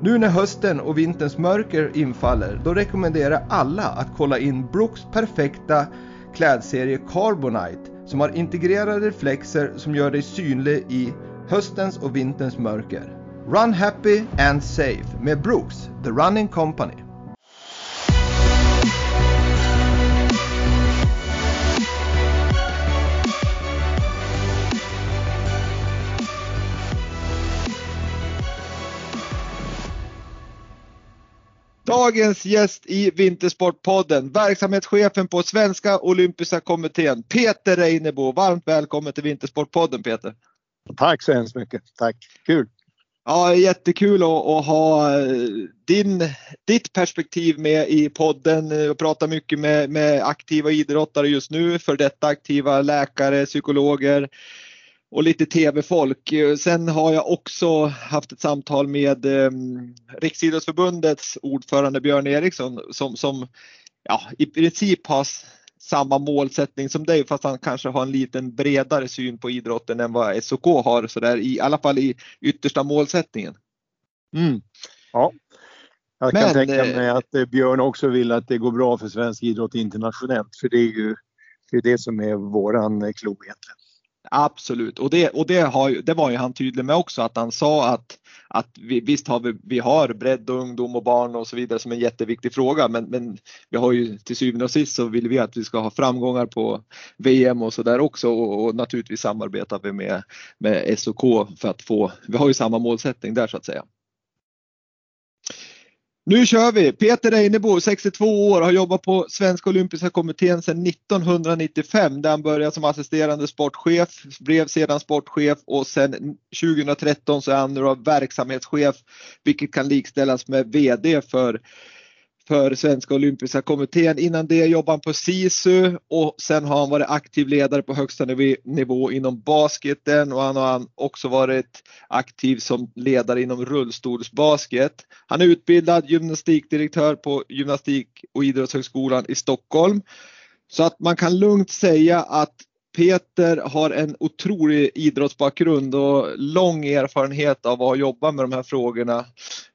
Nu när hösten och vinterns mörker infaller, då rekommenderar jag alla att kolla in Brooks perfekta klädserie Carbonite som har integrerade reflexer som gör dig synlig i höstens och vinterns mörker. Run happy and safe med Brooks, The Running Company. Dagens gäst i Vintersportpodden, verksamhetschefen på Svenska Olympiska Kommittén, Peter Reinebo. Varmt välkommen till Vintersportpodden Peter. Tack så hemskt mycket. Tack. Kul. Ja, jättekul att, att ha eh, din, ditt perspektiv med i podden. Jag pratar mycket med, med aktiva idrottare just nu, för detta aktiva läkare, psykologer, och lite tv-folk. Sen har jag också haft ett samtal med eh, Riksidrottsförbundets ordförande Björn Eriksson som, som ja, i princip har samma målsättning som dig fast han kanske har en liten bredare syn på idrotten än vad SOK har så där, i alla fall i yttersta målsättningen. Mm. Ja, jag kan Men, tänka mig att eh, Björn också vill att det går bra för svensk idrott internationellt för det är ju det, är det som är våran klo egentligen. Absolut, och, det, och det, har, det var ju han tydlig med också att han sa att, att vi, visst har vi, vi har bredd och ungdom och barn och så vidare som en jätteviktig fråga men, men vi har ju till syvende och sist så vill vi att vi ska ha framgångar på VM och så där också och, och naturligtvis samarbetar vi med, med SOK för att få, vi har ju samma målsättning där så att säga. Nu kör vi! Peter Einebo, 62 år, har jobbat på Svenska Olympiska Kommittén sedan 1995 där han började som assisterande sportchef, blev sedan sportchef och sedan 2013 så är han nu verksamhetschef vilket kan likställas med VD för för Svenska Olympiska Kommittén. Innan det jobbade han på SISU och sen har han varit aktiv ledare på högsta nivå inom basketen och han har också varit aktiv som ledare inom rullstolsbasket. Han är utbildad gymnastikdirektör på Gymnastik och idrottshögskolan i Stockholm. Så att man kan lugnt säga att Peter har en otrolig idrottsbakgrund och lång erfarenhet av att jobba med de här frågorna.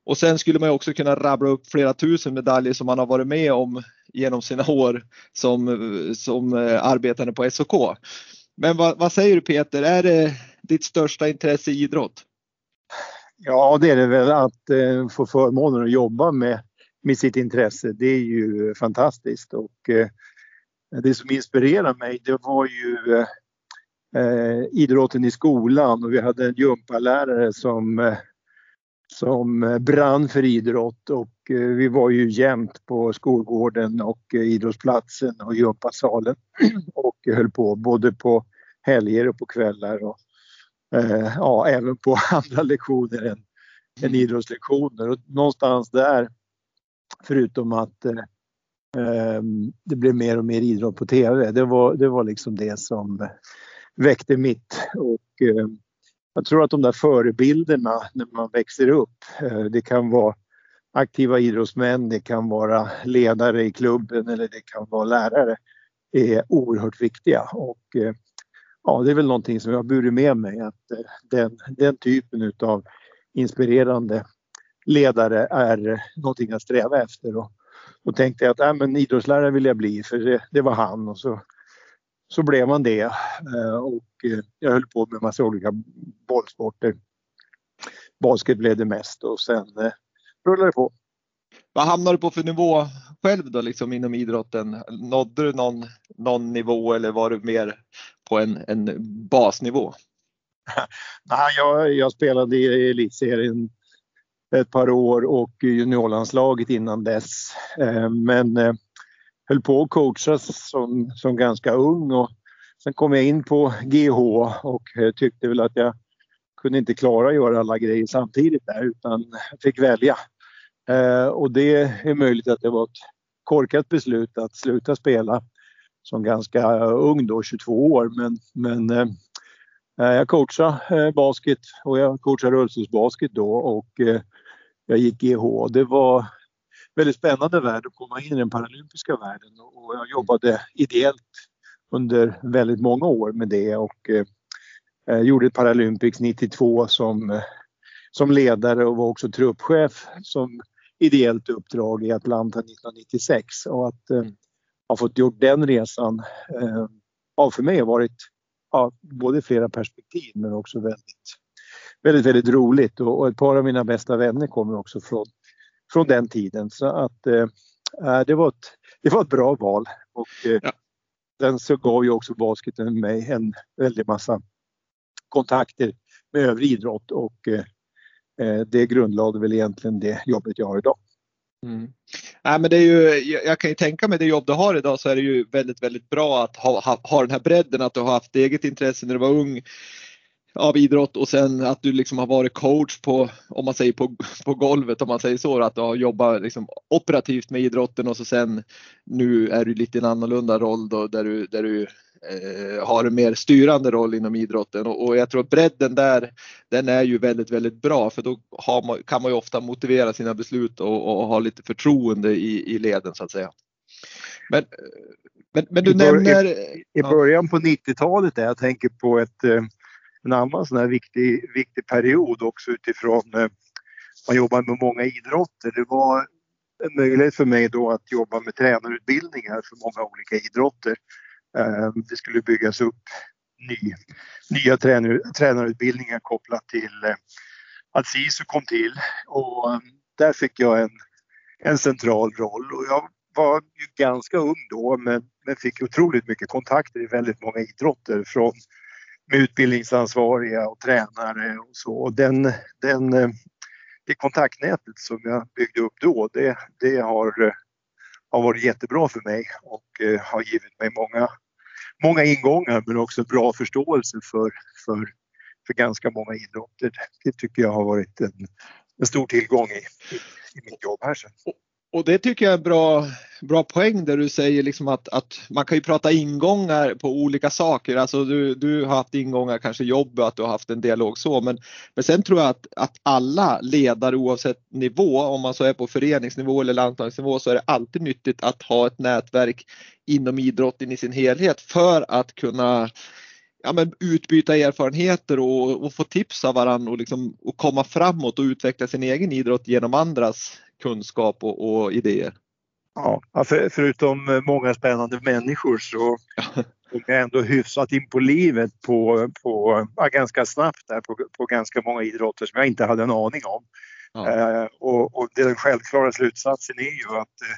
Och sen skulle man också kunna rabbla upp flera tusen medaljer som han har varit med om genom sina år som, som eh, arbetande på SOK. Men vad, vad säger du Peter, är det ditt största intresse i idrott? Ja, det är det väl att eh, få förmånen att jobba med, med sitt intresse. Det är ju fantastiskt och eh, det som inspirerade mig det var ju eh, idrotten i skolan. Och vi hade en gympalärare som, eh, som brann för idrott. Och eh, vi var ju jämt på skolgården och idrottsplatsen och gympasalen. Och höll på både på helger och på kvällar. Och eh, ja, även på andra lektioner än, än idrottslektioner. Och någonstans där, förutom att eh, Ehm, det blev mer och mer idrott på TV. Det var, det var liksom det som väckte mitt. Och, eh, jag tror att de där förebilderna när man växer upp, eh, det kan vara aktiva idrottsmän, det kan vara ledare i klubben eller det kan vara lärare, är oerhört viktiga. Och, eh, ja, det är väl någonting som jag har burit med mig att eh, den, den typen utav inspirerande ledare är någonting att sträva efter. Och då tänkte att äh, men idrottslärare vill jag bli för det, det var han och så, så blev man det. Eh, och eh, jag höll på med massa olika bollsporter. Basket blev det mest och sen eh, rullade det på. Vad hamnade du på för nivå själv då liksom inom idrotten? Nådde du någon, någon nivå eller var du mer på en, en basnivå? Nej, jag, jag spelade i elitserien ett par år och juniorlandslaget innan dess. Eh, men eh, höll på att coachas som, som ganska ung och sen kom jag in på GH och eh, tyckte väl att jag kunde inte klara att göra alla grejer samtidigt där utan fick välja. Och det är möjligt att det var ett korkat beslut att sluta spela som ganska ung då, 22 år. Men, men jag coachade basket och jag coachade rullstolsbasket då och jag gick GH. Det var väldigt spännande värld att komma in i den paralympiska världen. Och jag jobbade ideellt under väldigt många år med det. Och eh, eh gjorde ett Paralympics 92 som, eh, som ledare och var också truppchef som ideellt uppdrag i Atlanta 1996 och att eh, ha fått gjort den resan eh, har för mig varit ja, både flera perspektiv men också väldigt, väldigt, väldigt roligt och, och, ett par av mina bästa vänner kommer också från, från den tiden så att eh, äh, det, var ett, det var ett bra val och eh, ja. sen så gav ju också basketen mig en väldig massa kontakter med övrig idrott och eh, Eh, det grundlade väl egentligen det jobbet jag har idag. Mm. Nej, men det är ju, jag kan ju tänka mig det jobb du har idag så är det ju väldigt, väldigt bra att ha, ha, ha den här bredden, att du har haft eget intresse när du var ung av idrott och sen att du liksom har varit coach på, om man säger på, på golvet om man säger så, att du har jobbat liksom operativt med idrotten och så sen nu är du lite i en annorlunda roll då där du, där du eh, har en mer styrande roll inom idrotten och, och, jag tror att bredden där den är ju väldigt, väldigt bra för då man, kan man ju ofta motivera sina beslut och, och ha lite förtroende i, i leden så att säga. Men, men, men du I nämner... I, i början på 90-talet där jag tänker på ett eh, en annan sån här viktig, viktig period också utifrån eh, man jobbar med många idrotter. Det var en möjlighet för mig då att jobba med tränarutbildningar för många olika idrotter. Eh, det skulle byggas upp ny, nya tränar, tränarutbildningar kopplat till eh, att SISU kom till och eh, där fick jag en, en central roll och jag var ju ganska ung då men, men fick otroligt mycket kontakter i väldigt många idrotter från med utbildningsansvariga och tränare och så. Och den, den, eh, det kontaktnätet som jag byggde upp då, det, det har, eh, har varit jättebra för mig och eh, har givit mig många, många ingångar men också bra förståelse för, för, för ganska många idrotter. Det tycker jag har varit en, en stor tillgång i, i, i mitt jobb här sen. Och det tycker jag är bra, bra poäng där du säger liksom att, att man kan ju prata ingångar på olika saker. Alltså du, du har haft ingångar, kanske jobb och att du har haft en dialog så. Men, men sen tror jag att, att alla ledare oavsett nivå, om man så är på föreningsnivå eller landslagsnivå, så är det alltid nyttigt att ha ett nätverk inom idrotten i sin helhet för att kunna ja, men utbyta erfarenheter och, och få tips av varandra och, liksom, och komma framåt och utveckla sin egen idrott genom andras kunskap och, och idéer. Ja, för, förutom många spännande människor så kom jag ändå hyfsat in på livet på, på, ja, ganska snabbt där på, på ganska många idrotter som jag inte hade en aning om. Ja. Eh, och, och den självklara slutsatsen är ju att eh,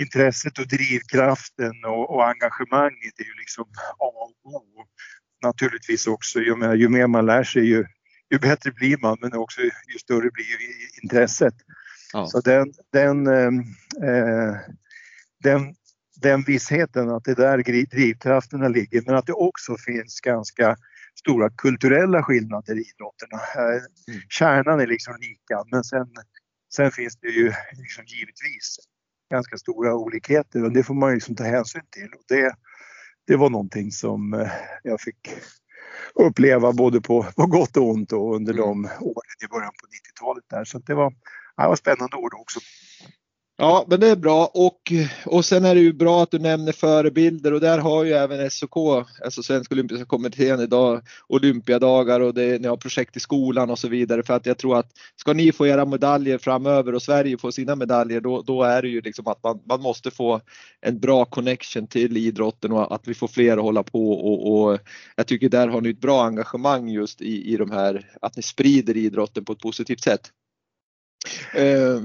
intresset och drivkraften och, och, engagemanget är ju liksom A och O. Naturligtvis också, ju mer, ju mer man lär sig ju, ju bättre blir man men också ju större blir intresset. Ja. Så den, den, ehm, eh, den, den vissheten att det är där drivkrafterna ligger men att det också finns ganska stora kulturella skillnader i idrotterna. Eh, mm. Kärnan är liksom lika men sen, sen finns det ju liksom givetvis ganska stora olikheter och det får man ju liksom ta hänsyn till. Och det, det var någonting som eh, jag fick uppleva både på, på gott och ont och under mm. de åren i början på 90-talet där. Så det var, det var spännande år då också. Ja, men det är bra. Och, och sen är det ju bra att du nämner förebilder. Och där har ju även SOK, alltså Svenska Olympiska Kommittén idag, olympiadagar och det, ni har projekt i skolan och så vidare. För att jag tror att ska ni få era medaljer framöver och Sverige få sina medaljer då, då är det ju liksom att man, man måste få en bra connection till idrotten och att vi får fler att hålla på. Och, och jag tycker där har ni ett bra engagemang just i, i de här, att ni sprider idrotten på ett positivt sätt. Uh,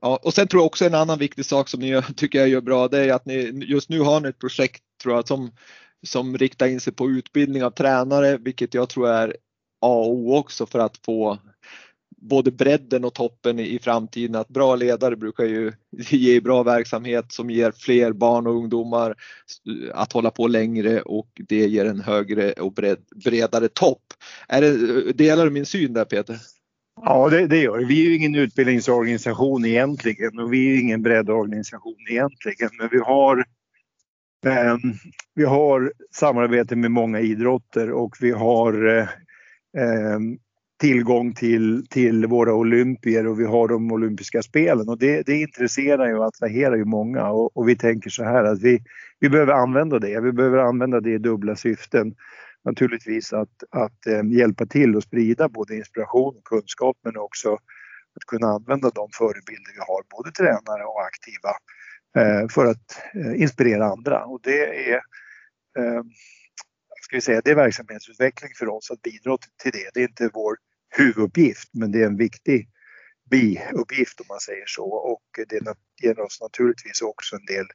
ja, och sen tror jag också en annan viktig sak som ni tycker jag gör bra, det är att ni just nu har ni ett projekt tror jag som, som riktar in sig på utbildning av tränare, vilket jag tror är A och O också för att få både bredden och toppen i, framtiden. Att bra ledare brukar ju ge bra verksamhet som ger fler barn och ungdomar att hålla på längre och det ger en högre och bred, bredare topp. Är det, delar du min syn där Peter? Ja, det, det gör vi. är ju ingen utbildningsorganisation egentligen och vi är ingen breddorganisation egentligen. Men vi har, eh, vi har samarbete med många idrotter och vi har eh, ehm, tillgång till, till våra olympier och vi har de olympiska spelen och det, det intresserar ju och attraherar ju många och, och, vi tänker så här att vi, vi behöver använda det. Vi behöver använda det i dubbla syften. Naturligtvis att, att eh, hjälpa till och sprida både inspiration och kunskap men också att kunna använda de förebilder vi har, både tränare och aktiva, eh, för att eh, inspirera andra. Och det är eh, ska vi säga, det är verksamhetsutveckling för oss att bidra till det. Det är inte vår huvuduppgift men det är en viktig biuppgift om man säger så och det ger oss naturligtvis också en del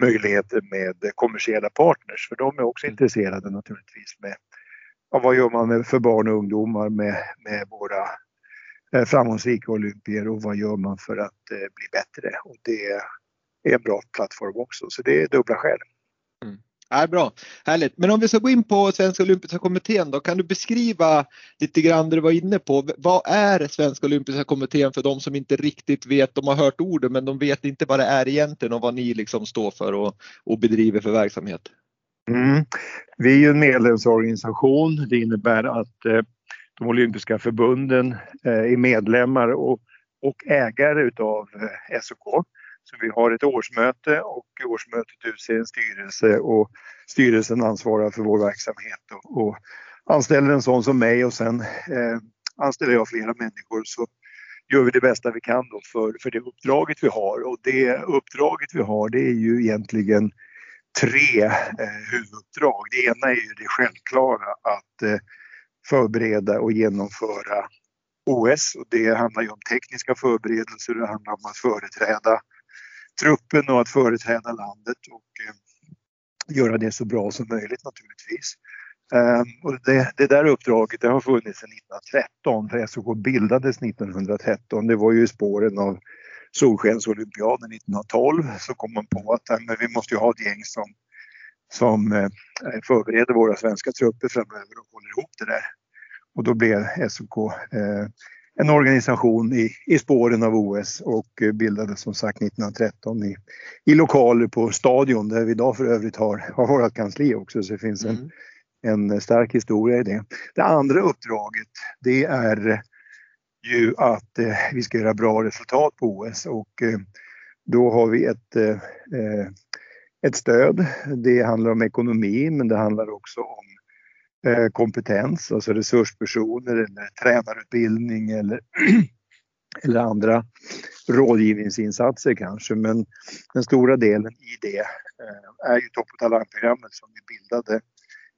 möjligheter med kommersiella partners för de är också mm. intresserade naturligtvis med ja, vad gör man med, för barn och ungdomar med, med våra eh, framgångsrika olympier och vad gör man för att eh, bli bättre och det är en bra plattform också så det är dubbla skäl. Ja, bra, härligt. Men om vi ska gå in på Svenska Olympiska Kommittén då, kan du beskriva lite grann det du var inne på. Vad är Svenska Olympiska Kommittén för de som inte riktigt vet, de har hört ordet men de vet inte vad det är egentligen och vad ni liksom står för och, och bedriver för verksamhet? Mm. Vi är ju en medlemsorganisation. Det innebär att eh, de olympiska förbunden eh, är medlemmar och, och ägare utav eh, SOK. Så vi har ett årsmöte och årsmötet utser en styrelse och styrelsen ansvarar för vår verksamhet och, och anställer en sån som mig och sen eh, anställer jag flera människor så gör vi det bästa vi kan då för, för det uppdraget vi har och det uppdraget vi har det är ju egentligen tre eh, huvuduppdrag. Det ena är ju det självklara att eh, förbereda och genomföra OS och det handlar ju om tekniska förberedelser, det handlar om att företräda truppen och att företräda landet och eh, göra det så bra som möjligt naturligtvis. Um, och det, det, där uppdraget det har funnits sedan 1913, för SOK bildades 1913. Det var ju i spåren av Solskensolympiaden 1912 så kom man på att men vi måste ju ha ett gäng som, som eh, förbereder våra svenska trupper framöver och håller ihop det där. Och då blev SOK eh, en organisation i, i spåren av OS och bildades som sagt 1913 i, i lokaler på Stadion där vi idag för övrigt har, har vårt kansli också så det finns en, mm. en stark historia i det. Det andra uppdraget det är ju att eh, vi ska göra bra resultat på OS och eh, då har vi ett, eh, eh ett stöd. Det handlar om ekonomi men det handlar också om Eh, kompetens, alltså resurspersoner eller tränarutbildning eller, eller andra rådgivningsinsatser kanske. Men den stora delen i det eh, är ju Topp och talangprogrammet som vi bildade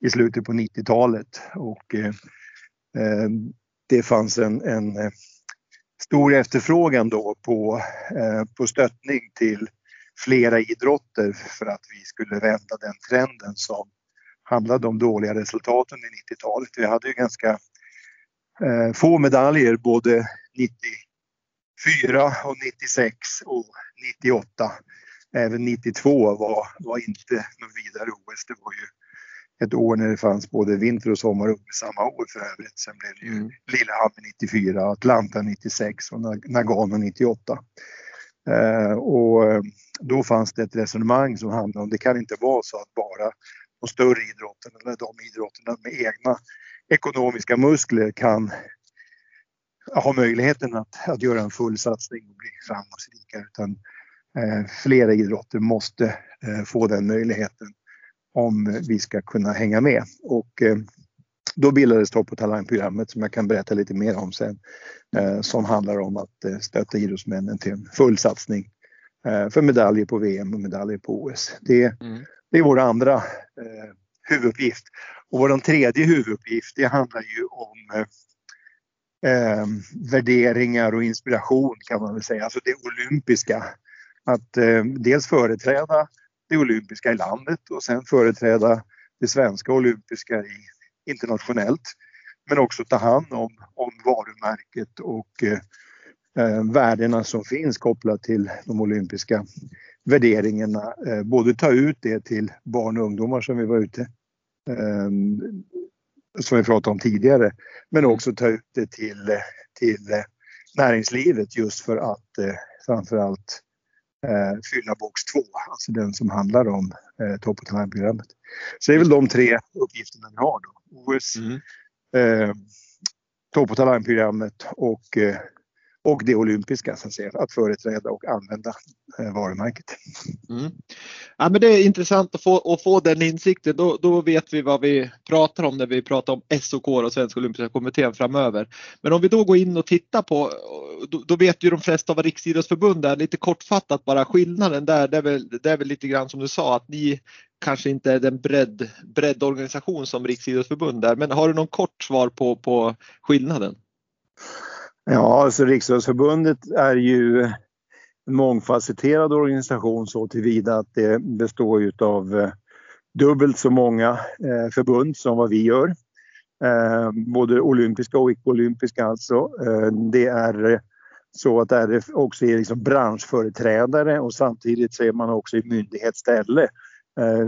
i slutet på 90-talet och eh, eh, det fanns en, en stor efterfrågan då på, på stöttning till flera idrotter för att vi skulle vända den trenden som handlade om dåliga resultat under 90-talet. Vi hade ju ganska eh, få medaljer både 94 och 96 och 98. Även 92 var, var inte något vidare OS. Det var ju ett år när det fanns både vinter och sommar samma år för övrigt. Sen blev det ju mm. Lillehammer 94, Atlanta 96 och Nagano 98. Eh, och eh, då fanns det ett resonemang som handlade om det kan inte vara så att bara de större idrotterna eller de idrotterna med egna ekonomiska muskler kan ha möjligheten att, att göra en full satsning och bli framgångsrika utan eh, flera idrotter måste eh, få den möjligheten om vi ska kunna hänga med. Och eh, då bildades Topp och talangprogrammet som jag kan berätta lite mer om sen eh, som handlar om att eh, stötta idrottsmännen till en full satsning eh, för medaljer på VM och medaljer på OS. Det, mm. Det är vår andra eh, huvuduppgift. Och vår tredje huvuduppgift det handlar ju om eh, eh, värderingar och inspiration kan man väl säga, alltså det olympiska. Att eh, dels företräda det olympiska i landet och sen företräda det svenska olympiska i, internationellt. Men också ta hand om, om varumärket och eh, eh, värdena som finns kopplat till de olympiska värderingarna. Eh, både ta ut det till barn och ungdomar som vi var ute eh, som vi pratade om tidigare. Men också ta ut det till, till näringslivet just för att eh, framförallt eh, fylla box 2, alltså den som handlar om eh, Top of Time-programmet. Så det är väl de tre uppgifterna vi har då. OS, mm. eh, Top of Time-programmet och eh, och det olympiska så att, säga, att företräda och använda eh, varumärket. Mm. Ja, men det är intressant att få, att få den insikten. Då, då vet vi vad vi pratar om när vi pratar om SOK och Svenska Olympiska Kommittén framöver. Men om vi då går in och tittar på, då, då vet ju de flesta vad Riksidrottsförbundet är, lite kortfattat bara skillnaden där, det är, väl, det är väl lite grann som du sa att ni kanske inte är den bredd, breddorganisation som Riksidrottsförbundet är. Men har du någon kort svar på, på skillnaden? Ja, alltså Riksidrottsförbundet är ju en mångfacetterad organisation så tillvida att det består av eh, dubbelt så många eh, förbund som vad vi gör. Eh, både olympiska och icke-olympiska alltså. Det är så att RF också är liksom branschföreträdare och samtidigt så är man också i myndighetsställe.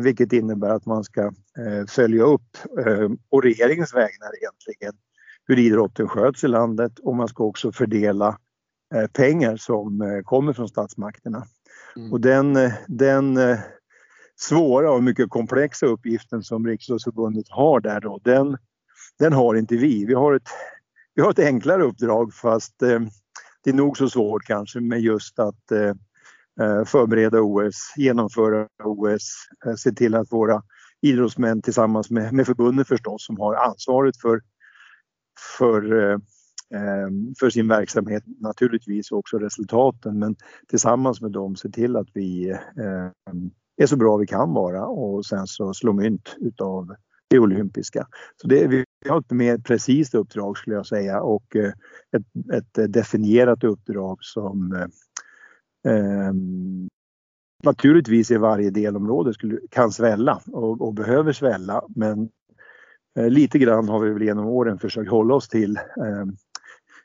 Vilket innebär att man ska följa upp, och regeringens vägnar egentligen, hur idrotten sköts i landet och man ska också fördela eh, pengar som eh, kommer från statsmakterna. Mm. Och den, eh, den svåra och mycket komplexa uppgiften som Riksidrottsförbundet har där då, den, den har inte vi. Vi har ett, vi har ett enklare uppdrag fast eh, det är nog så svårt kanske med just att eh, förbereda OS, genomföra OS, eh, se till att våra idrottsmän tillsammans med, med förbundet förstås som har ansvaret för för, eh, eh, för sin verksamhet naturligtvis också resultaten men tillsammans med dem se till att vi eh, är så bra vi kan vara och sen så slå mynt utav det olympiska. Så det, vi har ett mer precist uppdrag skulle jag säga och ett, ett definierat uppdrag som eh, naturligtvis i varje delområde skulle, kan svälla och, och behöver svälla men Eh, lite grann har vi väl genom åren försökt hålla oss till eh,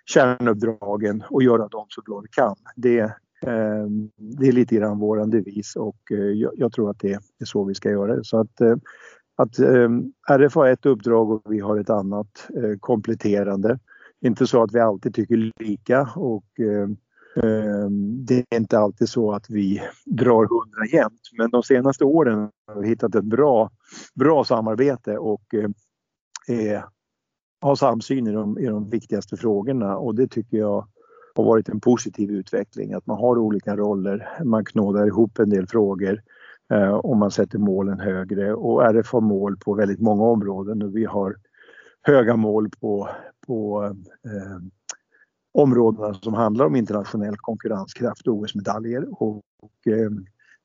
kärnuppdragen och göra dem så bra vi kan. Det, eh, det är lite grann vår devis och eh, jag, tror att det är så vi ska göra det. Så att, eh, att eh, RF har ett uppdrag och vi har ett annat eh, kompletterande. Inte så att vi alltid tycker lika och ehm, ehm, det är inte alltid så att vi drar hundra jämt men de senaste åren har vi hittat ett bra, bra samarbete och eh, är, har samsyn i de, i de viktigaste frågorna och det tycker jag har varit en positiv utveckling. Att man har olika roller, man knådar ihop en del frågor eh, och man sätter målen högre. Och RF har mål på väldigt många områden och vi har höga mål på, på eh, områdena som handlar om internationell konkurrenskraft och OS-medaljer. Och, och eh,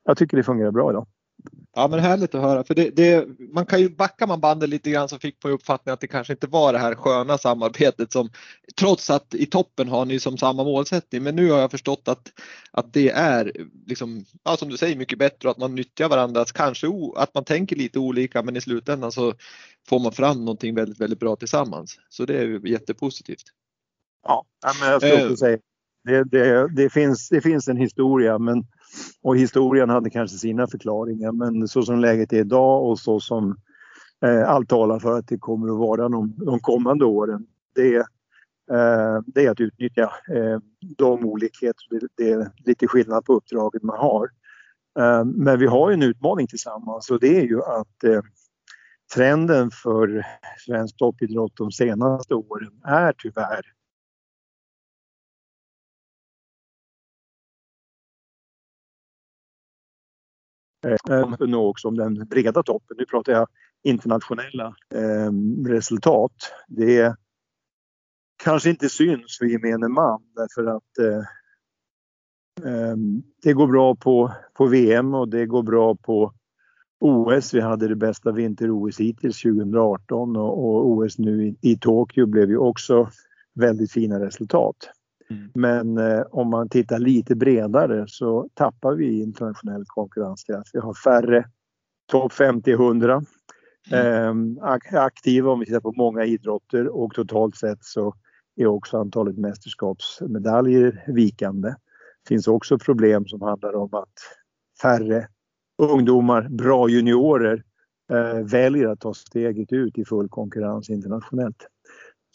jag tycker det fungerar bra idag. Ja men härligt att höra för det, det, man kan ju backa man bandet lite grann så fick man uppfattningen att det kanske inte var det här sköna samarbetet som trots att i toppen har ni som samma målsättning men nu har jag förstått att, att det är liksom, ja, som du säger mycket bättre och att man nyttjar varandras kanske att man tänker lite olika men i slutändan så får man fram någonting väldigt väldigt bra tillsammans så det är jättepositivt. Ja, men jag skulle också eh. säga det, det, det, finns, det finns en historia men och historien hade kanske sina förklaringar men så som läget är idag och så som eh, allt talar för att det kommer att vara de, de kommande åren. Det, eh, det är att utnyttja eh, de olikheter, det, det, är lite skillnad på uppdraget man har. Eh, men vi har en utmaning tillsammans och det är ju att eh, trenden för svensk toppidrott de senaste åren är tyvärr eh, nå också om den breda toppen. Nu pratar jag internationella eh, resultat. Det kanske inte syns för gemene man därför att eh, eh det går bra på, på VM och det går bra på OS. Vi hade det bästa vinter-OS hittills 2018 och, och OS nu i, i Tokyo blev ju också väldigt fina resultat. Mm. Men eh, om man tittar lite bredare så tappar vi internationell konkurrenskraft. Vi har färre topp 50-100 mm. eh, aktiva om vi tittar på många idrotter och totalt sett så är också antalet mästerskapsmedaljer vikande. Det finns också problem som handlar om att färre ungdomar, bra juniorer eh, väljer att ta steget ut i full konkurrens internationellt.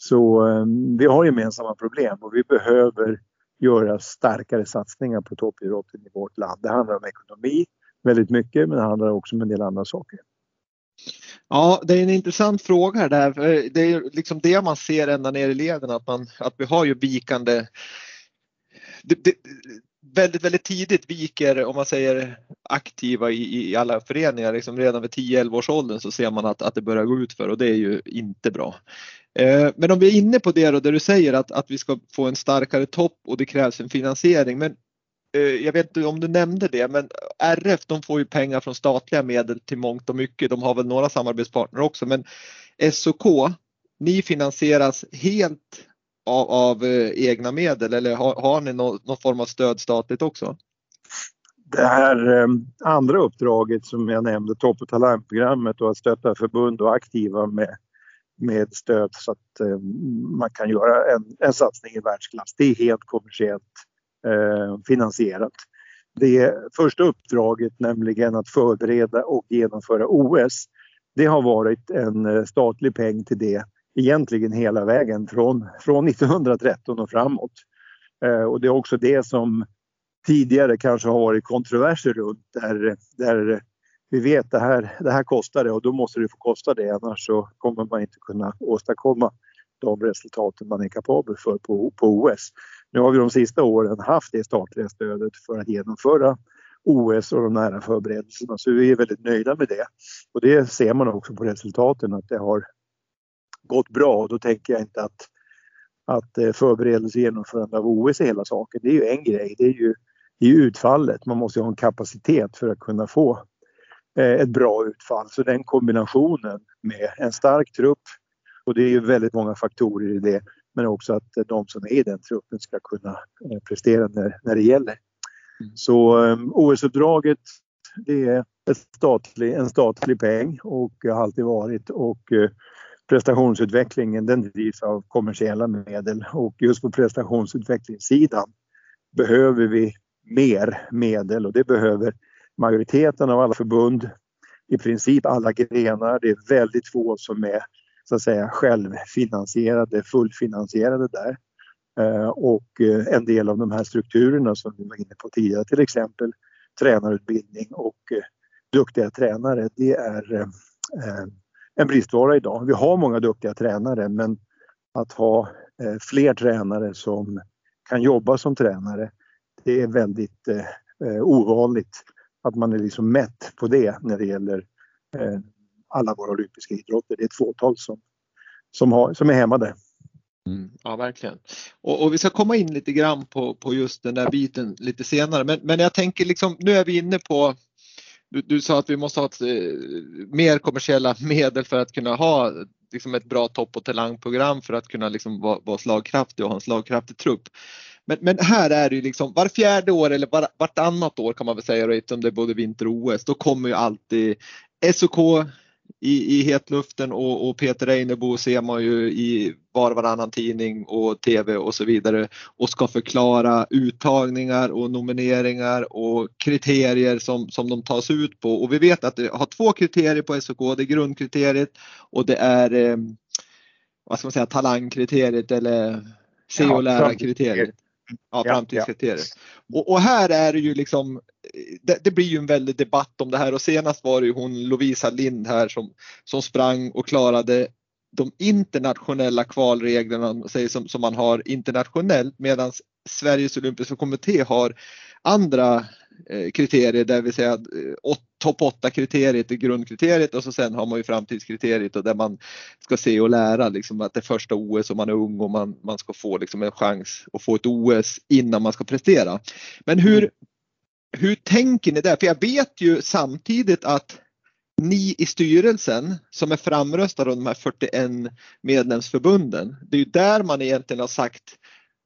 Så eh, vi har gemensamma problem och vi behöver göra starkare satsningar på toppidrotten i vårt land. Det handlar om ekonomi väldigt mycket men det handlar också om en del andra saker. Ja, det är en intressant fråga det där. Det är liksom det man ser ända ner i leden att, man, att vi har ju vikande det, det, väldigt, väldigt tidigt viker, om man säger aktiva i, i alla föreningar, liksom redan vid 10-11 års åldern så ser man att, att det börjar gå ut för och det är ju inte bra. Eh, men om vi är inne på det då, där du säger att, att vi ska få en starkare topp och det krävs en finansiering. Men eh, jag vet inte om du nämnde det, men RF de får ju pengar från statliga medel till mångt och mycket. De har väl några samarbetspartner också, men SOK, ni finansieras helt av, av eh, egna medel eller har, har ni någon, någon, form av stöd statligt också? Det här eh, andra uppdraget som jag nämnde, Topp och talangprogrammet och att stötta förbund och aktiva med, med stöd så att eh, man kan göra en, en satsning i världsklass. Det är helt kommersiellt eh, finansierat. Det första uppdraget, nämligen att förbereda och genomföra OS, det har varit en eh, statlig peng till det egentligen hela vägen från, från 1913 och framåt. Eh, och det är också det som tidigare kanske har varit kontroverser runt där, där vi vet det här, det här kostar det och då måste det få kosta det annars så kommer man inte kunna åstadkomma de resultaten man är kapabel för på, på OS. Nu har vi de sista åren haft det statliga stödet för att genomföra OS och de nära förberedelserna så vi är väldigt nöjda med det. Och det ser man också på resultaten att det har gått bra och då tänker jag inte att, att eh, förberedelse och genomförande av OS är hela saken. Det är ju en grej, det är ju, i utfallet. Man måste ha en kapacitet för att kunna få ett bra utfall. Så den kombinationen med en stark trupp och det är ju väldigt många faktorer i det men också att de som är i den truppen ska kunna eh, prestera när, när det gäller. Mm. Så um, OS-uppdraget det är statlig, en statlig peng och har alltid varit och prestationsutvecklingen den drivs av kommersiella medel och just på prestationsutvecklingssidan behöver vi mer medel och det behöver majoriteten av alla förbund, i princip alla grenar. Det är väldigt få som är så att säga självfinansierade, fullfinansierade där. Eh, och eh, en del av de här strukturerna som vi var inne på tidigare, till exempel tränarutbildning och eh, duktiga tränare, det är en bristvara idag. Vi har många duktiga tränare men att ha fler tränare som kan jobba som tränare det är väldigt eh, ovanligt att man är liksom mätt på det när det gäller eh, alla våra olympiska idrotter. Det är ett fåtal som, som, har, som är hämmade. Mm, ja, verkligen. Och, och, vi ska komma in lite grann på, på just den där biten lite senare. Men, men jag tänker liksom, nu är vi inne på du, du sa att vi måste ha ett, eh, mer kommersiella medel för att kunna ha liksom ett bra topp och talangprogram för att kunna liksom vara, vara slagkraftig och ha en slagkraftig trupp. Men, men här är det ju liksom var fjärde år eller var, vartannat år kan man väl säga eftersom det är både vinter och OS. Då kommer ju alltid SOK i, i hetluften och, och Peter Einebo ser man ju i var och varannan tidning och tv och så vidare och ska förklara uttagningar och nomineringar och kriterier som, som de tas ut på och vi vet att det har två kriterier på SOK, det är grundkriteriet och det är eh, vad ska man säga talangkriteriet eller se och lära kriteriet. Ja, framtidskriterier. Ja, och, och, här är det ju liksom, det, det, blir ju en väldig debatt om det här och senast var det ju hon Lovisa Lind här som, som sprang och klarade de internationella kvalreglerna som, som man har internationellt medan Sveriges olympiska kommitté har andra kriterier, det vill säga eh, topp 8 kriteriet är grundkriteriet och så sen har man ju framtidskriteriet och där man ska se och lära liksom att det är första OS och man är ung och man, man ska få liksom en chans att få ett OS innan man ska prestera. Men hur, hur tänker ni där? För jag vet ju samtidigt att ni i styrelsen som är framröstade av de här 41 medlemsförbunden, det är ju där man egentligen har sagt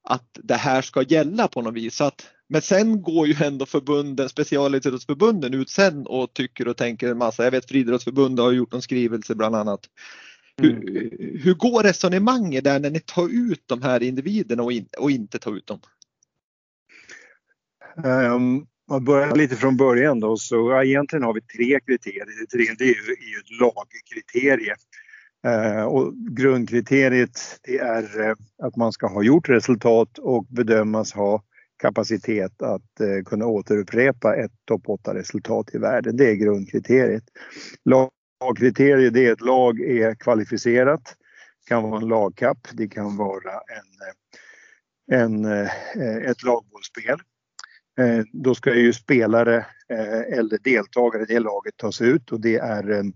att det här ska gälla på något vis. Så att, men sen går ju ändå förbunden, specialidrottsförbunden ut sen och tycker och tänker en massa. Jag vet Friidrottsförbundet har gjort en skrivelse bland annat. Hur, mm. hur går resonemanget där när ni tar ut de här individerna och, in, och inte tar ut dem? Um, man börjar lite från början då så ja, egentligen har vi tre kriterier. Det tredje är ju, är ju ett lagkriterie. Uh, och grundkriteriet det är uh, att man ska ha gjort resultat och bedömas ha kapacitet att eh, kunna återupprepa ett topp 8-resultat i världen. Det är grundkriteriet. Lagkriteriet det är att lag är kvalificerat. Det kan vara en lagkapp, det kan vara en, en, eh, ett lagbollsspel. Eh, då ska ju spelare eh, eller deltagare i det laget tas ut och det är en,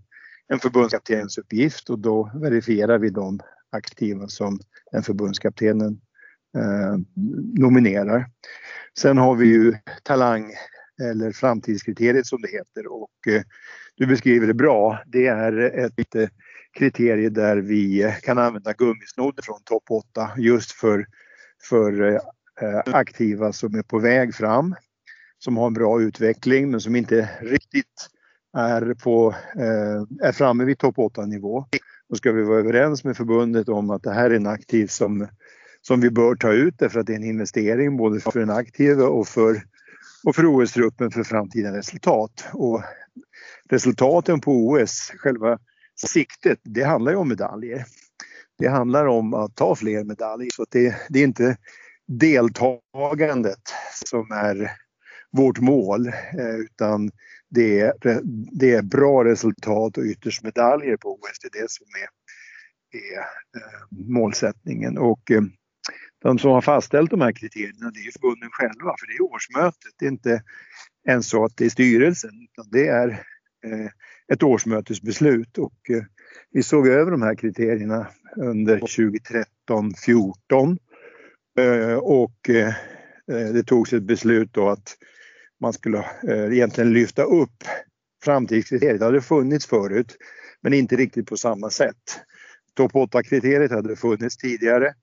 en förbundskaptenens uppgift och då verifierar vi de aktiva som den förbundskaptenen eh, nominerar. Sen har vi ju talang eller framtidskriteriet som det heter och eh, du beskriver det bra. Det är ett eh, kriterie där vi kan använda gummisnodd från topp 8 just för, för Eh, aktiva som är på väg fram, som har en bra utveckling men som inte riktigt är, på, eh, är framme vid topp 8-nivå. Då ska vi vara överens med förbundet om att det här är en aktiv som, som vi bör ta ut därför att det är en investering både för den aktiva och för, och för OS-truppen för framtida resultat. Och resultaten på OS, själva siktet, det handlar ju om medaljer. Det handlar om att ta fler medaljer. Så det, det är inte deltagandet som är vårt mål eh, utan det är, det är bra resultat och ytterst medaljer på OS. Det är det som är, är eh, målsättningen. Och eh, de som har fastställt de här kriterierna det är förbunden själva för det är årsmötet. Det är inte ens så att det är styrelsen utan det är eh, ett årsmötesbeslut och eh, vi såg över de här kriterierna under 2013-14 Eh, och eh, det togs ett beslut då att man skulle egentligen lyfta upp framtidskriteriet. Det hade funnits förut men inte riktigt på samma sätt. Topp 8-kriteriet hade funnits tidigare.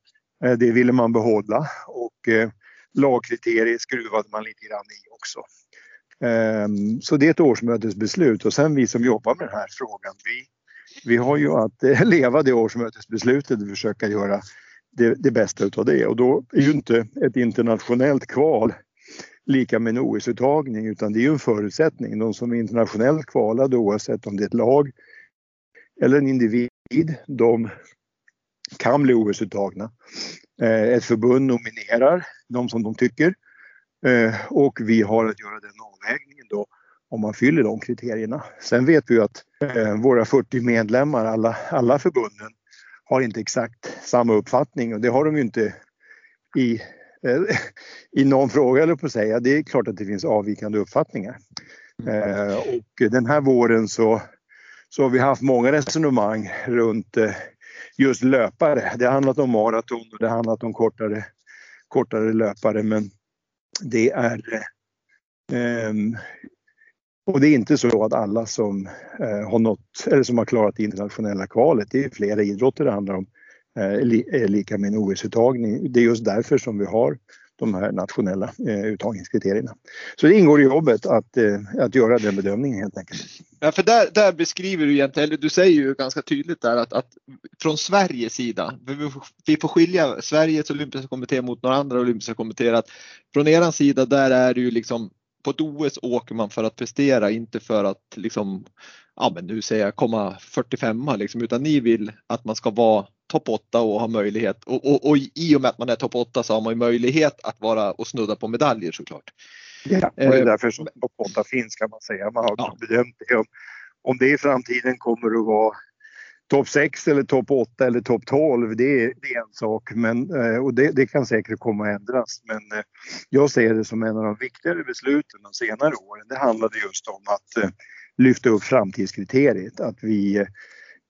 Eh, det ville man behålla och eh, lagkriteriet skruvade man lite grann i också. Ehm, så det är ett årsmötesbeslut och sen vi som jobbar med den här frågan, vi, vi har ju att eh, leva det årsmötesbeslutet och försöka göra det, det bästa utav det. Och då är ju inte ett internationellt kval lika med en OS-uttagning utan det är ju en förutsättning. De som är internationellt kvalade oavsett om det är ett lag eller en individ, de kan bli OS-uttagna. Eh, ett förbund nominerar de som de tycker eh, och vi har att göra den avvägningen då om man fyller de kriterierna. Sen vet vi ju att eh, våra 40 medlemmar, alla, alla förbunden, har inte exakt samma uppfattning och det har de ju inte i, eh, i någon fråga eller på att säga. Det är klart att det finns avvikande uppfattningar. Eh, och den här våren så, så har vi haft många resonemang runt eh, just löpare. Det har handlat om maraton och det har handlat om kortare, kortare löpare men det är eh, och det är inte så att alla som eh, har nått, eller som har klarat det internationella kvalet, det är flera idrotter det handlar om, eh, är eh, lika med en OS-uttagning. Det är just därför som vi har de här nationella eh, uttagningskriterierna. Så det ingår i jobbet att, eh, att göra den bedömningen helt enkelt. Ja, för där, där beskriver du egentligen, eller du säger ju ganska tydligt där att, att från Sveriges sida, vi får skilja Sveriges olympiska kommitté mot några andra olympiska kommittéer, att från eran sida där är det ju liksom på ett OS åker man för att prestera, inte för att liksom, ja men nu säger jag komma 45 liksom, utan ni vill att man ska vara topp 8 och ha möjlighet och, och, och i och med att man är topp 8 så har man ju möjlighet att vara och snudda på medaljer såklart. Ja, och det är eh, därför som topp 8 finns kan man säga. Man har ja. bedömt det. Om, om det i framtiden kommer att vara topp 6 eller topp 8 eller topp 12, det är, det är en sak. Men, eh, och det, det, kan säkert komma att ändras. Men eh, jag ser det som en av de viktigare besluten de senare åren. Det handlade just om att eh, lyfta upp framtidskriteriet. Att vi,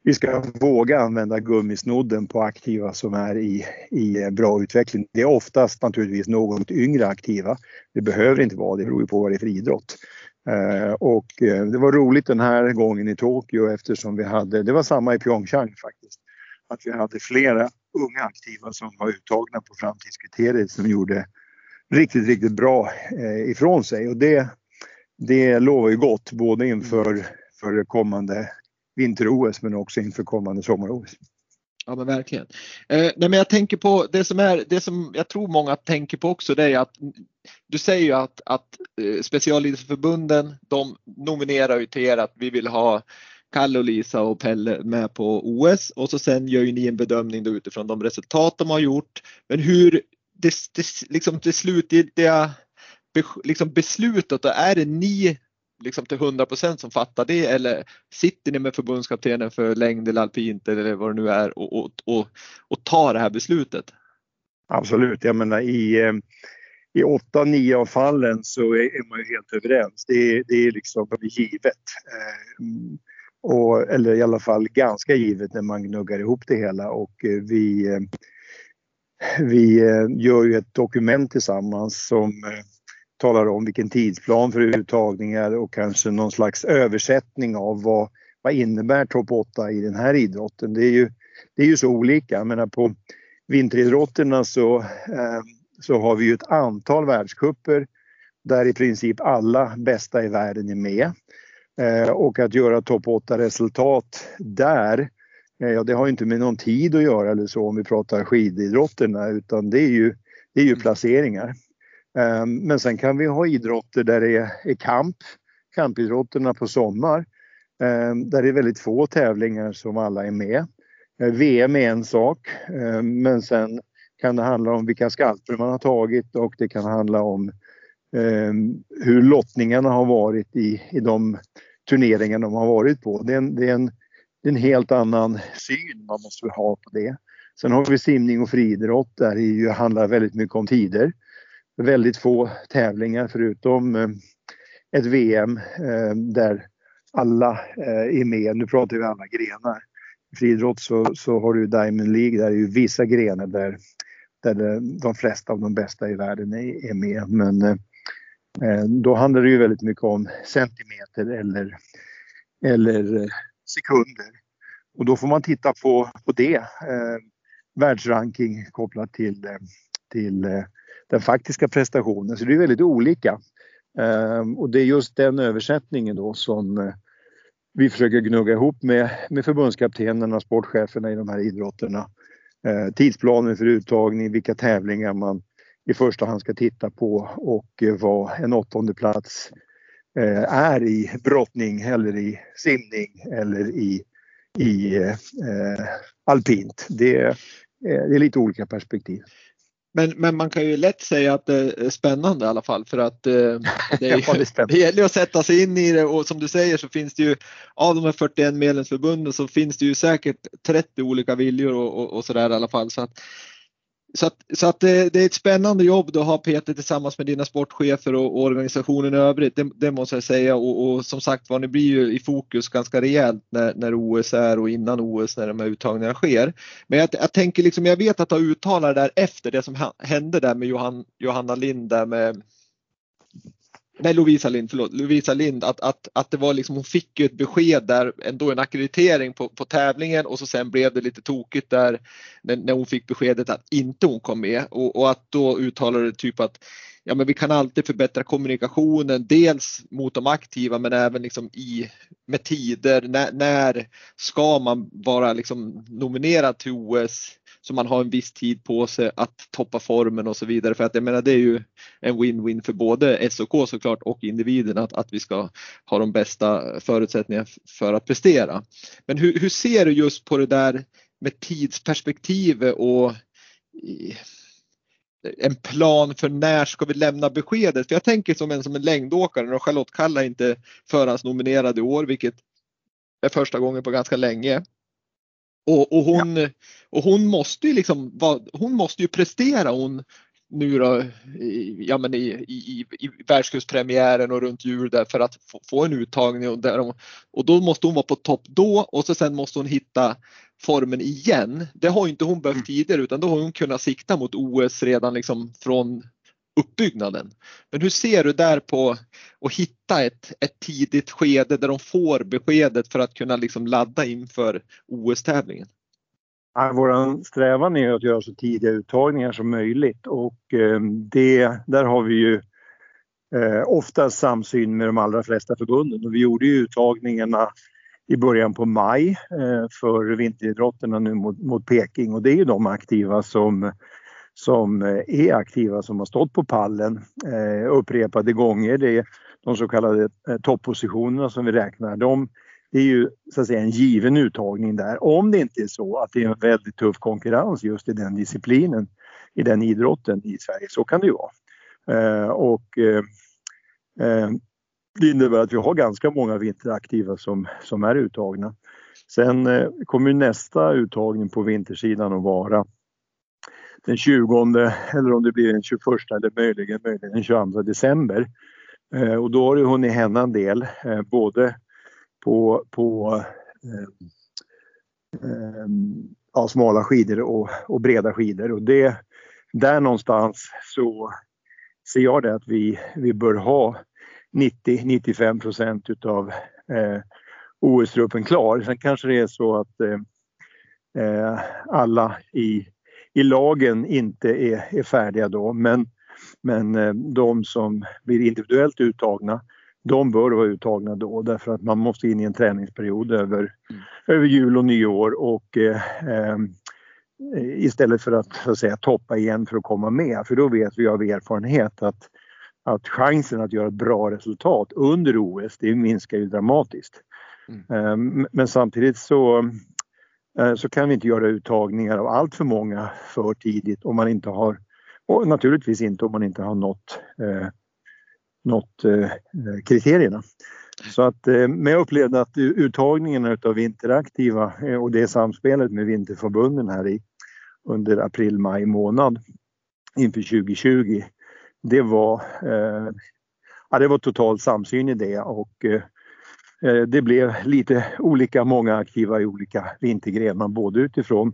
vi ska våga använda gummisnodden på aktiva som är i, i bra utveckling. Det är oftast naturligtvis något yngre aktiva. Det behöver inte vara det, beror ju på vad det är för idrott. Eh, och det var roligt den här gången i Tokyo eftersom vi hade, det var samma i Pyeongchang faktiskt, att vi hade flera unga aktiva som var uttagna på framtidskriteriet som gjorde riktigt, riktigt bra ifrån sig och det, det lovar ju gott både inför för kommande vinter-OS men också inför kommande sommar-OS. Ja men verkligen. Eh, nej, men jag tänker på det som är det som jag tror många tänker på också det är att du säger ju att, att eh, specialidrottsförbunden de nominerar ju till er att vi vill ha Kalle och Lisa och Pelle med på OS och så sen gör ju ni en bedömning då utifrån de resultat de har gjort. Men hur det, det, liksom det slutgiltiga liksom beslutet, då, är det ni liksom till 100% som fattar det eller sitter ni med förbundskaptenen för längd eller alpint eller vad det nu är och, och, och, och tar det här beslutet? Absolut, jag menar i, eh, i 8-9 av fallen så är man ju helt överens. Det är, det är liksom givet. Eh, och, eller i alla fall ganska givet när man gnuggar ihop det hela och eh, vi, vi gör ju ett dokument tillsammans som talar om vilken tidsplan för uttagningar och kanske någon slags översättning av vad, vad innebär topp 8 i den här idrotten. Det är ju, det är ju så olika. Jag menar på vinteridrotterna så, eh, så har vi ju ett antal världskupper där i princip alla bästa i världen är med. Eh, och att göra topp 8 resultat där, eh, ja det har inte med någon tid att göra eller så om vi pratar skididrotterna utan det är ju, det är ju placeringar. Ehm, men sen kan vi ha idrotter där det är kamp, kampidrotterna på sommar, ehm, där det är väldigt få tävlingar som alla är med. Eh, VM är en sak, ehm, men sen kan det handla om vilka skalper man har tagit och det kan handla om hur lottningarna har varit i, i de turneringar de har varit på. Det är, en, det är en, det är en helt annan syn man måste ha på det. Sen har vi simning och friidrott där det handlar väldigt mycket om tider väldigt få tävlingar förutom eh, ett VM eh, där alla eh, är med. Nu pratar vi alla grenar. I friidrott så, så har du Diamond League, där är ju vissa grenar där, där de flesta av de bästa i världen är, är med. Men då handlar det ju väldigt mycket om centimeter eller, eller sekunder. Och då får man titta på, på det. Eh, världsranking kopplat till, till den faktiska prestationen. Så det är väldigt olika. Ehm, och det är just den översättningen då som eh, vi försöker gnugga ihop med, med förbundskaptenerna, sportcheferna i de här idrotterna. Ehm, tidsplanen för uttagning, vilka tävlingar man i första hand ska titta på och eh, vad en åttonde plats eh, är i brottning eller i simning eller i, i eh, alpint. Det, det är lite olika perspektiv. Men, men man kan ju lätt säga att det är spännande i alla fall för att eh, det, är, det, det gäller att sätta sig in i det och som du säger så finns det ju av de här 41 medlemsförbunden så finns det ju säkert 30 olika viljor och, och, och sådär i alla fall. Så att, så att, så att det, det, är ett spännande jobb du har Peter tillsammans med dina sportchefer och, och organisationen i övrigt. Det, det måste jag säga och, och, som sagt var, ni blir ju i fokus ganska rejält när, när OS är och innan OS när de här uttagningarna sker. Men jag, jag tänker liksom, jag vet att du har uttalat där efter det som hände där med Johan, Johanna Lind där med nej Lovisa Lind, förlåt, Lovisa Lind, att, att, att det var liksom, hon fick ju ett besked där, ändå en akkreditering på, på tävlingen och så sen blev det lite tokigt där när, när hon fick beskedet att inte hon kom med. Och, och att då uttalade typ att ja men vi kan alltid förbättra kommunikationen, dels mot de aktiva men även liksom i, med tider, när, när ska man vara liksom nominerad till OS? Så man har en viss tid på sig att toppa formen och så vidare. För att jag menar det är ju en win-win för både SOK såklart och individen att, att vi ska ha de bästa förutsättningarna för att prestera. Men hur, hur ser du just på det där med tidsperspektivet och en plan för när ska vi lämna beskedet? För jag tänker som en som en längdåkare och Charlotte Kalla är inte förhandsnominerad i år vilket är första gången på ganska länge. Och, och, hon, ja. och hon måste ju liksom, hon måste ju prestera hon nu då, i, ja men i, i, i världscupspremiären och runt jul där för att få, få en uttagning och, där, och då måste hon vara på topp då och så sen måste hon hitta formen igen. Det har inte hon behövt mm. tidigare utan då har hon kunnat sikta mot OS redan liksom från uppbyggnaden. Men hur ser du där på att hitta ett, ett tidigt skede där de får beskedet för att kunna liksom ladda inför OS-tävlingen? Ja, Vår strävan är att göra så tidiga uttagningar som möjligt och eh, det, där har vi ju eh, ofta samsyn med de allra flesta förbunden. Och vi gjorde ju uttagningarna i början på maj eh, för vinteridrotterna nu mot, mot Peking och det är ju de aktiva som som eh, är aktiva som har stått på pallen eh, upprepade gånger. Det är de så kallade eh, toppositionerna som vi räknar. De, det är ju så att säga en given uttagning där. Om det inte är så att det är en väldigt tuff konkurrens just i den disciplinen, i den idrotten i Sverige, så kan det ju vara. Eh, och eh, eh det innebär att vi har ganska många vinteraktiva som, som är uttagna. Sen eh, kommer nästa uttagning på vintersidan att vara den 20 eller om det blir den 21 eller möjligen, möjligen den 22 december. Eh, och då har det hunnit hända en del eh, både på, på eh, eh, ja, smala skidor och, och, breda skidor. Och det, där någonstans så ser jag det att vi, vi bör ha 90-95 procent utav eh, OS-truppen klar. Sen kanske det är så att eh, eh alla i i lagen inte är, är färdiga då. Men, men eh, de som blir individuellt uttagna de bör vara uttagna då därför att man måste in i en träningsperiod över, mm. över jul och nyår och eh, eh, istället för att, så att säga, toppa igen för att komma med. För då vet vi av erfarenhet att, att chansen att göra ett bra resultat under OS det minskar ju dramatiskt. Mm. Eh, men samtidigt så Eh, så kan vi inte göra uttagningar av allt för många för tidigt om man inte har och naturligtvis inte om man inte har nått, eh, nått eh, eh kriterierna. Så att, eh, men jag upplevde att uttagningen av interaktiva eh, och det samspelet med vinterförbunden här i under april, maj månad inför 2020. Det var, eh, ja, det var total samsyn i det och Eh, Eh, det blev lite olika många aktiva i olika vintergrenar både utifrån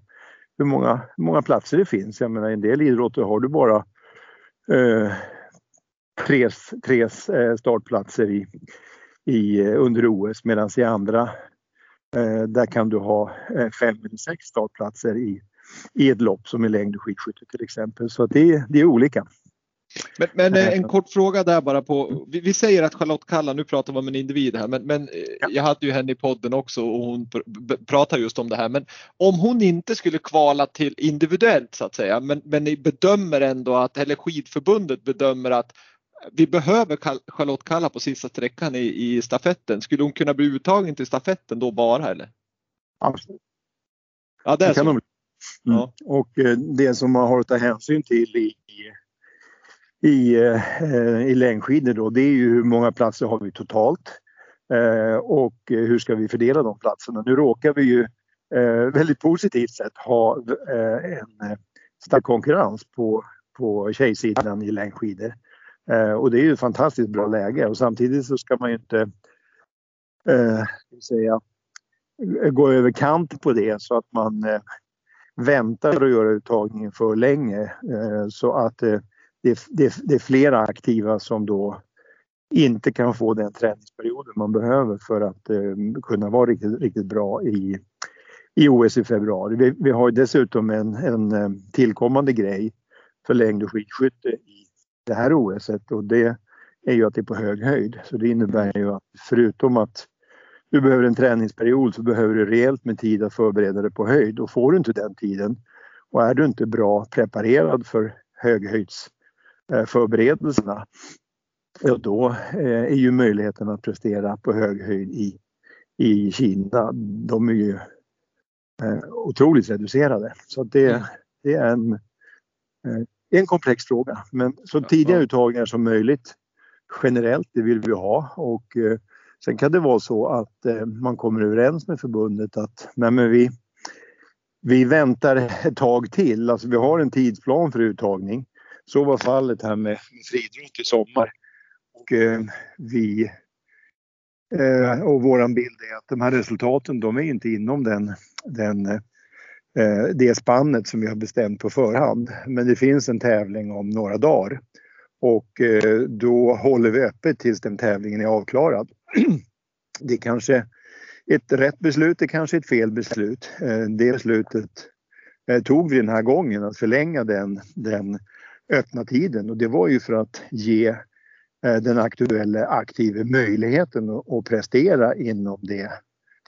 hur många, hur många platser det finns. Jag menar i en del idrotter har du bara eh, tre, tre eh, startplatser i, i, eh, under OS medan i andra eh, där kan du ha fem eller sex startplatser i, i ett lopp som i längd och skidskytte till exempel. Så det, det är olika. Men, men eh, en kort fråga där bara på, vi, vi, säger att Charlotte Kalla, nu pratar vi om en individ här, men, men eh, ja. jag hade ju henne i podden också och hon pr pratar just om det här. Men om hon inte skulle kvala till individuellt så att säga, men, men ni bedömer ändå att, eller skidförbundet bedömer att vi behöver Charlotte Kalla på sista sträckan i, i stafetten. Skulle hon kunna bli uttagen till stafetten då bara eller? Absolut. Ja, det är så. Mm. Ja. Och eh, det som man har att ta hänsyn till i i, eh, i längdskidor då, det är ju hur många platser har vi totalt eh, och hur ska vi fördela de platserna. Nu råkar vi ju eh, väldigt positivt sett ha en stark konkurrens på, på tjejsidan i längdskidor. Och det är ju ett fantastiskt bra läge och samtidigt så ska man ju inte eh, säga, gå över kant på det så att man eh, väntar att göra uttagningen för länge eh, så att det, det, det är flera aktiva som då inte kan få den träningsperioden man behöver för att eh, kunna vara riktigt, riktigt bra i, i OS i februari. Vi, vi har dessutom en, en eh, tillkommande grej för längd och skidskytte i det här OSet och det är ju att det är på hög höjd. Så det innebär ju att förutom att du behöver en träningsperiod så behöver du rejält med tid att förbereda dig på höjd och får du inte den tiden och är du inte bra preparerad för höghöjds förberedelserna, ja då eh, är ju möjligheten att prestera på hög höjd i, i Kina, de är ju eh, otroligt reducerade. Så det, mm. det är en, en komplex fråga. Men så tidiga uttagningar som möjligt generellt, det vill vi ha och sen kan det vara så att man kommer överens med förbundet att nej men vi, vi väntar ett tag till, alltså vi har en tidsplan för uttagning så var fallet här med friidrott i sommar. Och eh, vi eh, och våran bild är att de här resultaten de är inte inom den, den, eh, det spannet som vi har bestämt på förhand. Men det finns en tävling om några dagar. och eh, då håller vi öppet tills den tävlingen är avklarad. Det är kanske ett rätt beslut, det är kanske ett fel beslut. Eh, det beslutet eh, tog vi den här gången, att förlänga den, den öppna tiden och det var ju för att ge eh, den aktuella aktive möjligheten att prestera inom det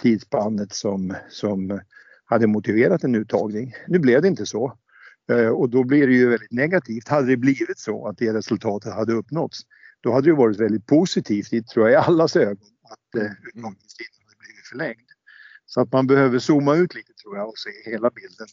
tidsspannet som, som hade motiverat en uttagning. Nu blev det inte så. Eh, och då blir det ju väldigt negativt. Hade det blivit så att det resultatet hade uppnåtts, då hade det varit väldigt positivt, tror jag, i allas ögon att eh, uttagningstiden hade blivit förlängd. Så att man behöver zooma ut lite tror jag och se hela bilden.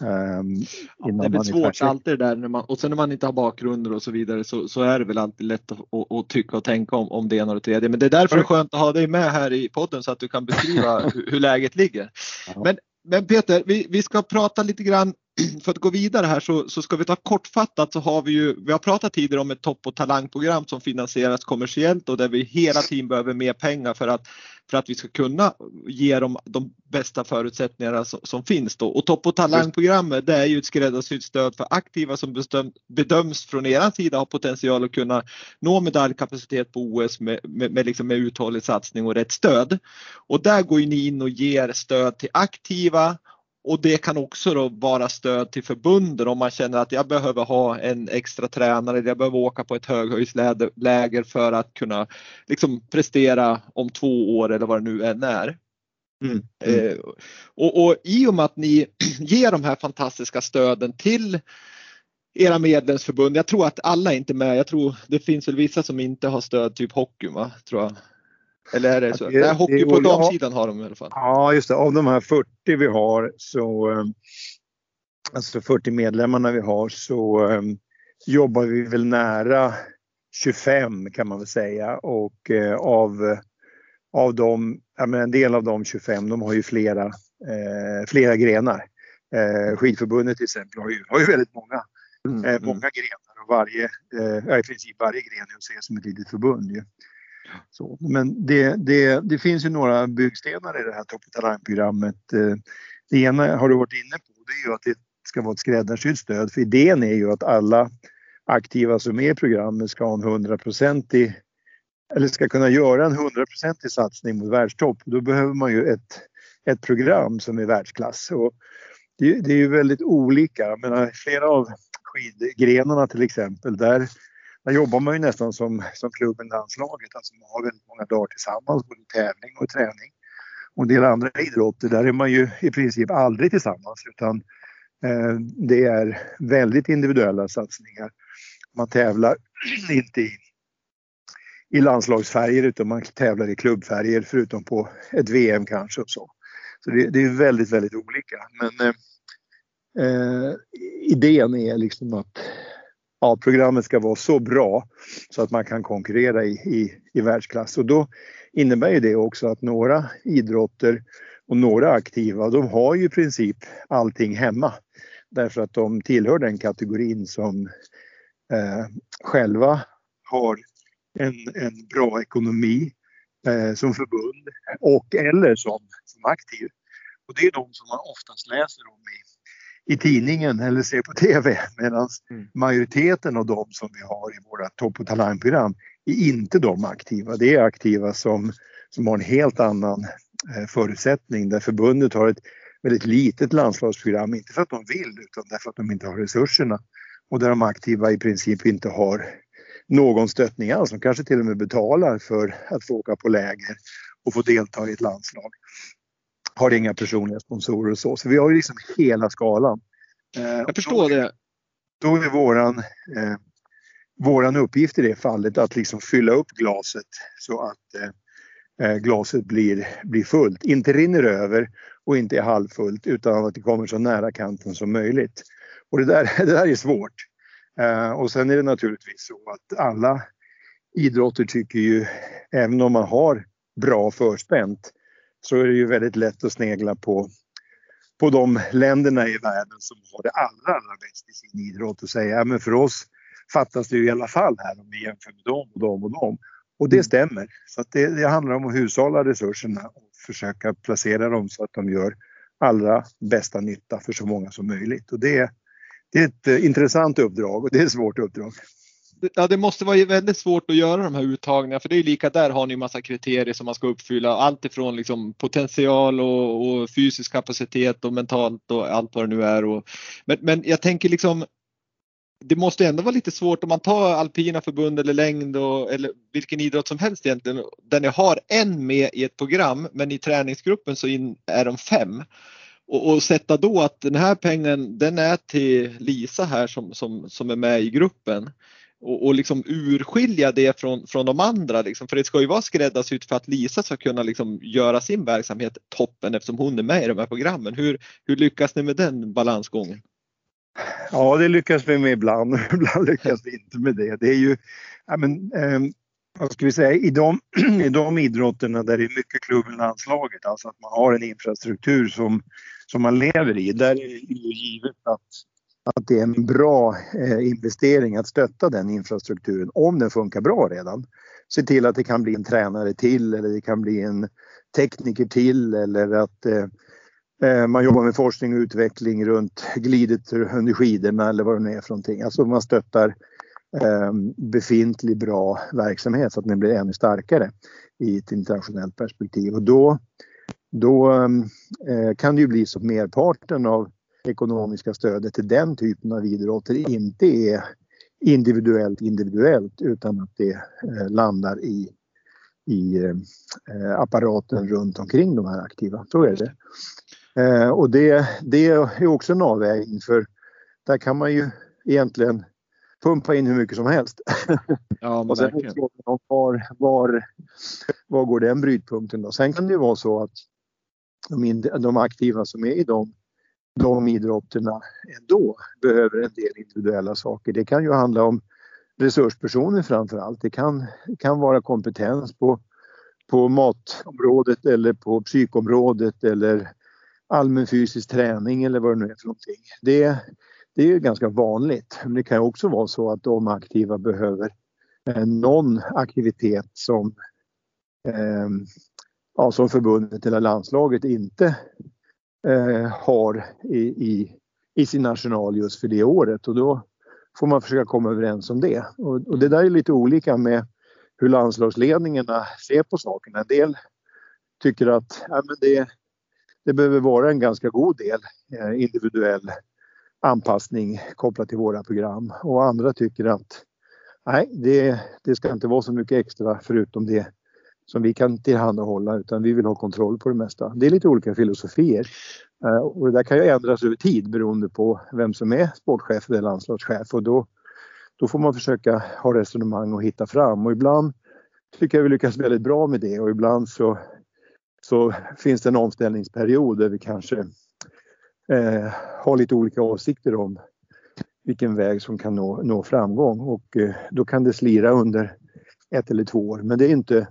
Um, ja, det är väl svårt alltid det där när man, och sen när man inte har bakgrunder och så vidare så, så är det väl alltid lätt att, att, att, tycka och tänka om, om det ena och det tredje. Men det är därför det är skönt att ha dig med här i podden så att du kan beskriva hur, hur läget ligger. Ja. Men, men Peter, vi, vi ska prata lite grann för att gå vidare här så, så, ska vi ta kortfattat så har vi ju, vi har pratat tidigare om ett topp och talangprogram som finansieras kommersiellt och där vi hela tiden behöver mer pengar för att, för att vi ska kunna ge dem de bästa förutsättningarna som, som finns då. Och topp och talangprogrammet det är ju ett skräddarsytt stöd för aktiva som bedöm, bedöms från er sida ha potential att kunna nå medaljkapacitet på OS med, med, med, liksom med uthållig satsning och rätt stöd. Och där går ni in och ger stöd till aktiva och det kan också då vara stöd till förbunden om man känner att jag behöver ha en extra tränare, jag behöver åka på ett höghöjdsläger för att kunna liksom prestera om två år eller vad det nu än är. Mm. Mm. Eh, och, och i och med att ni ger de här fantastiska stöden till era medlemsförbund. Jag tror att alla är inte med. Jag tror det finns väl vissa som inte har stöd, typ hockey va? Tror jag. Eller är det så? Det, Nej, hockey på damsidan har de i alla fall. Ja, just det. Av de här 40 vi har så, eh, alltså 40 medlemmarna vi har så um, jobbar vi väl nära 25 kan man väl säga och uh, av, av dem, ja, men en del av de 25 de har ju flera, uh, flera grenar. Uh, skidförbundet till exempel har ju, har ju väldigt många, mm, mm. många grenar och varje, i princip varje gren är att se som ett litet förbund. Ju. Så, men det, det, det finns ju några byggstenar i det här Top programmet. Eh, det ena har du varit inne på, det är ju att det ska vara ett skräddarsytt stöd. För idén är ju att alla aktiva som är i programmet ska ha en hundraprocentig eller ska kunna göra en hundraprocentig satsning mot världstopp. Då behöver man ju ett, ett program som är världsklass. Och det, det är ju väldigt olika. Jag menar, flera av skidgrenarna till exempel, där där jobbar man ju nästan som, som klubben landslaget. Alltså man har väldigt många dagar tillsammans, både tävling och träning. Och en del andra idrotter, där är man ju i princip aldrig tillsammans utan eh, det är väldigt individuella satsningar. Man tävlar inte i, i landslagsfärger utan man tävlar i klubbfärger förutom på ett VM kanske och så. Så det, det är väldigt, väldigt olika. Men eh, eh idén är liksom att ja, programmet ska vara så bra så att man kan konkurrera i, i, i världsklass. Och då innebär ju det också att några idrotter och några aktiva, de har ju i princip allting hemma. Därför att de tillhör den kategorin som eh, själva har en, en bra ekonomi eh, som förbund och eller som, som aktiv. Och det är de som man oftast läser om i i tidningen eller ser på TV medan mm. majoriteten av de som vi har i våra topp och talangprogram är inte de aktiva. Det är aktiva som, som har en helt annan eh, förutsättning där förbundet har ett väldigt litet landslagsprogram, inte för att de vill utan därför att de inte har resurserna och där de aktiva i princip inte har någon stöttning alls. De kanske till och med betalar för att få åka på läger och få delta i ett landslag har inga personliga sponsorer och så. Så vi har ju liksom hela skalan. Eh, Jag förstår då, det. Då är våran, eh, våran uppgift i det fallet att liksom fylla upp glaset så att eh, eh, glaset blir, blir fullt. Inte rinner över och inte är halvfullt utan att det kommer så nära kanten som möjligt. Och det där, det där är svårt. Eh, och sen är det naturligtvis så att alla idrotter tycker ju, även om man har bra förspänt, så är det ju väldigt lätt att snegla på, på de länderna i världen som har det allra, allra bäst i sin idrott och säga ja, för oss fattas det ju i alla fall här om vi jämför med dem och dem och dem. Och det mm. stämmer. Så det, det handlar om att hushålla resurserna och försöka placera dem så att de gör allra bästa nytta för så många som möjligt. Och det, det är ett eh, intressant uppdrag och det är ett svårt uppdrag. Ja, det måste vara väldigt svårt att göra de här uttagningarna för det är lika där har ni massa kriterier som man ska uppfylla. Allt ifrån liksom potential och, och fysisk kapacitet och mentalt och allt vad det nu är. Och, men, men jag tänker liksom det måste ändå vara lite svårt om man tar alpina förbund eller längd och, eller vilken idrott som helst egentligen där ni har en med i ett program men i träningsgruppen så in, är de fem. Och, och, sätta då att den här pengen den är till Lisa här som, som, som är med i gruppen och, och liksom urskilja det från, från de andra. Liksom. För det ska ju vara skräddarsytt för att Lisa ska kunna liksom göra sin verksamhet toppen eftersom hon är med i de här programmen. Hur, hur lyckas ni med den balansgången? Ja, det lyckas vi med ibland. Ibland lyckas vi inte med det. Det är ju, ja, men, eh, vad ska vi säga, i de, i de idrotterna där det är mycket klubben landslaget, alltså att man har en infrastruktur som, som man lever i, där är det ju givet att, att det är en bra eh, investering att stötta den infrastrukturen om den funkar bra redan. Se till att det kan bli en tränare till eller det kan bli en tekniker till eller att eh, eh, man jobbar med forskning och utveckling runt glidet under skidorna eller vad det nu är för någonting. Alltså man stöttar eh, befintlig bra verksamhet så att den blir ännu starkare i ett internationellt perspektiv. Och då, då eh, kan det ju bli så att merparten av ekonomiska stödet till den typen av idrotter inte är individuellt individuellt utan att det landar i, i apparaten runt omkring de här aktiva. Så är det. Eh, och det, det är också en avvägning för där kan man ju egentligen pumpa in hur mycket som helst. Ja, och sen är frågan var, var, var går den brytpunkten då? Sen kan det ju vara så att de, de aktiva som är i de, de idrotterna ändå behöver en del individuella saker. Det kan ju handla om resurspersoner framför allt. Det kan, kan vara kompetens på, på matområdet eller på psykområdet eller allmän fysisk träning eller vad det nu är för någonting. Det, det är ju ganska vanligt. Men det kan också vara så att de aktiva behöver någon aktivitet som, eh, ja, som förbundet eller landslaget inte eh, har i, i, i, sin arsenal just för det året och då får man försöka komma överens om det. Och, och det där är lite olika med hur landslagsledningarna ser på saken. En del tycker att ja, men det, det behöver vara en ganska god del eh, individuell anpassning kopplat till våra program och andra tycker att nej, det, det ska inte vara så mycket extra förutom det som vi kan tillhandahålla utan vi vill ha kontroll på det mesta. Det är lite olika filosofier. Eh, och det där kan ju ändras över tid beroende på vem som är sportchef eller landslagschef. Och då, då får man försöka ha resonemang och hitta fram. Och ibland tycker jag vi lyckas väldigt bra med det. Och ibland så så finns det en omställningsperiod där vi kanske eh, har lite olika åsikter om vilken väg som kan nå, nå framgång. Och eh, då kan det slira under ett eller två år. Men det är inte,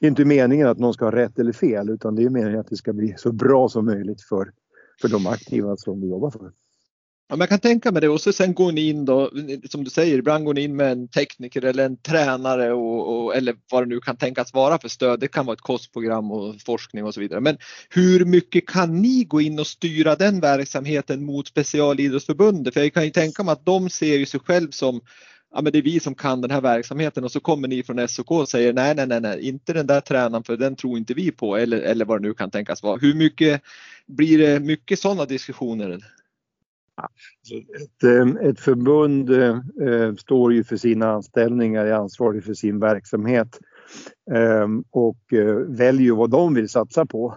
det är inte meningen att någon ska ha rätt eller fel utan det är meningen att det ska bli så bra som möjligt för, för de aktiva som vi jobbar för. Ja, man kan tänka mig det och så sen går ni in då, som du säger, ibland går ni in med en tekniker eller en tränare och, och, eller vad det nu kan tänkas vara för stöd. Det kan vara ett kostprogram och forskning och så vidare. Men hur mycket kan ni gå in och styra den verksamheten mot specialidrottsförbundet? För jag kan ju tänka mig att de ser ju sig själv som ja men det är vi som kan den här verksamheten och så kommer ni från SOK och säger nej, nej, nej, nej, inte den där tränaren för den tror inte vi på eller, eller vad det nu kan tänkas vara. Hur mycket blir det mycket sådana diskussioner? Alltså, ett, eh, ett förbund äh, står ju för sina anställningar, är ansvarig för sin verksamhet eh, och äh, väljer vad de vill satsa på.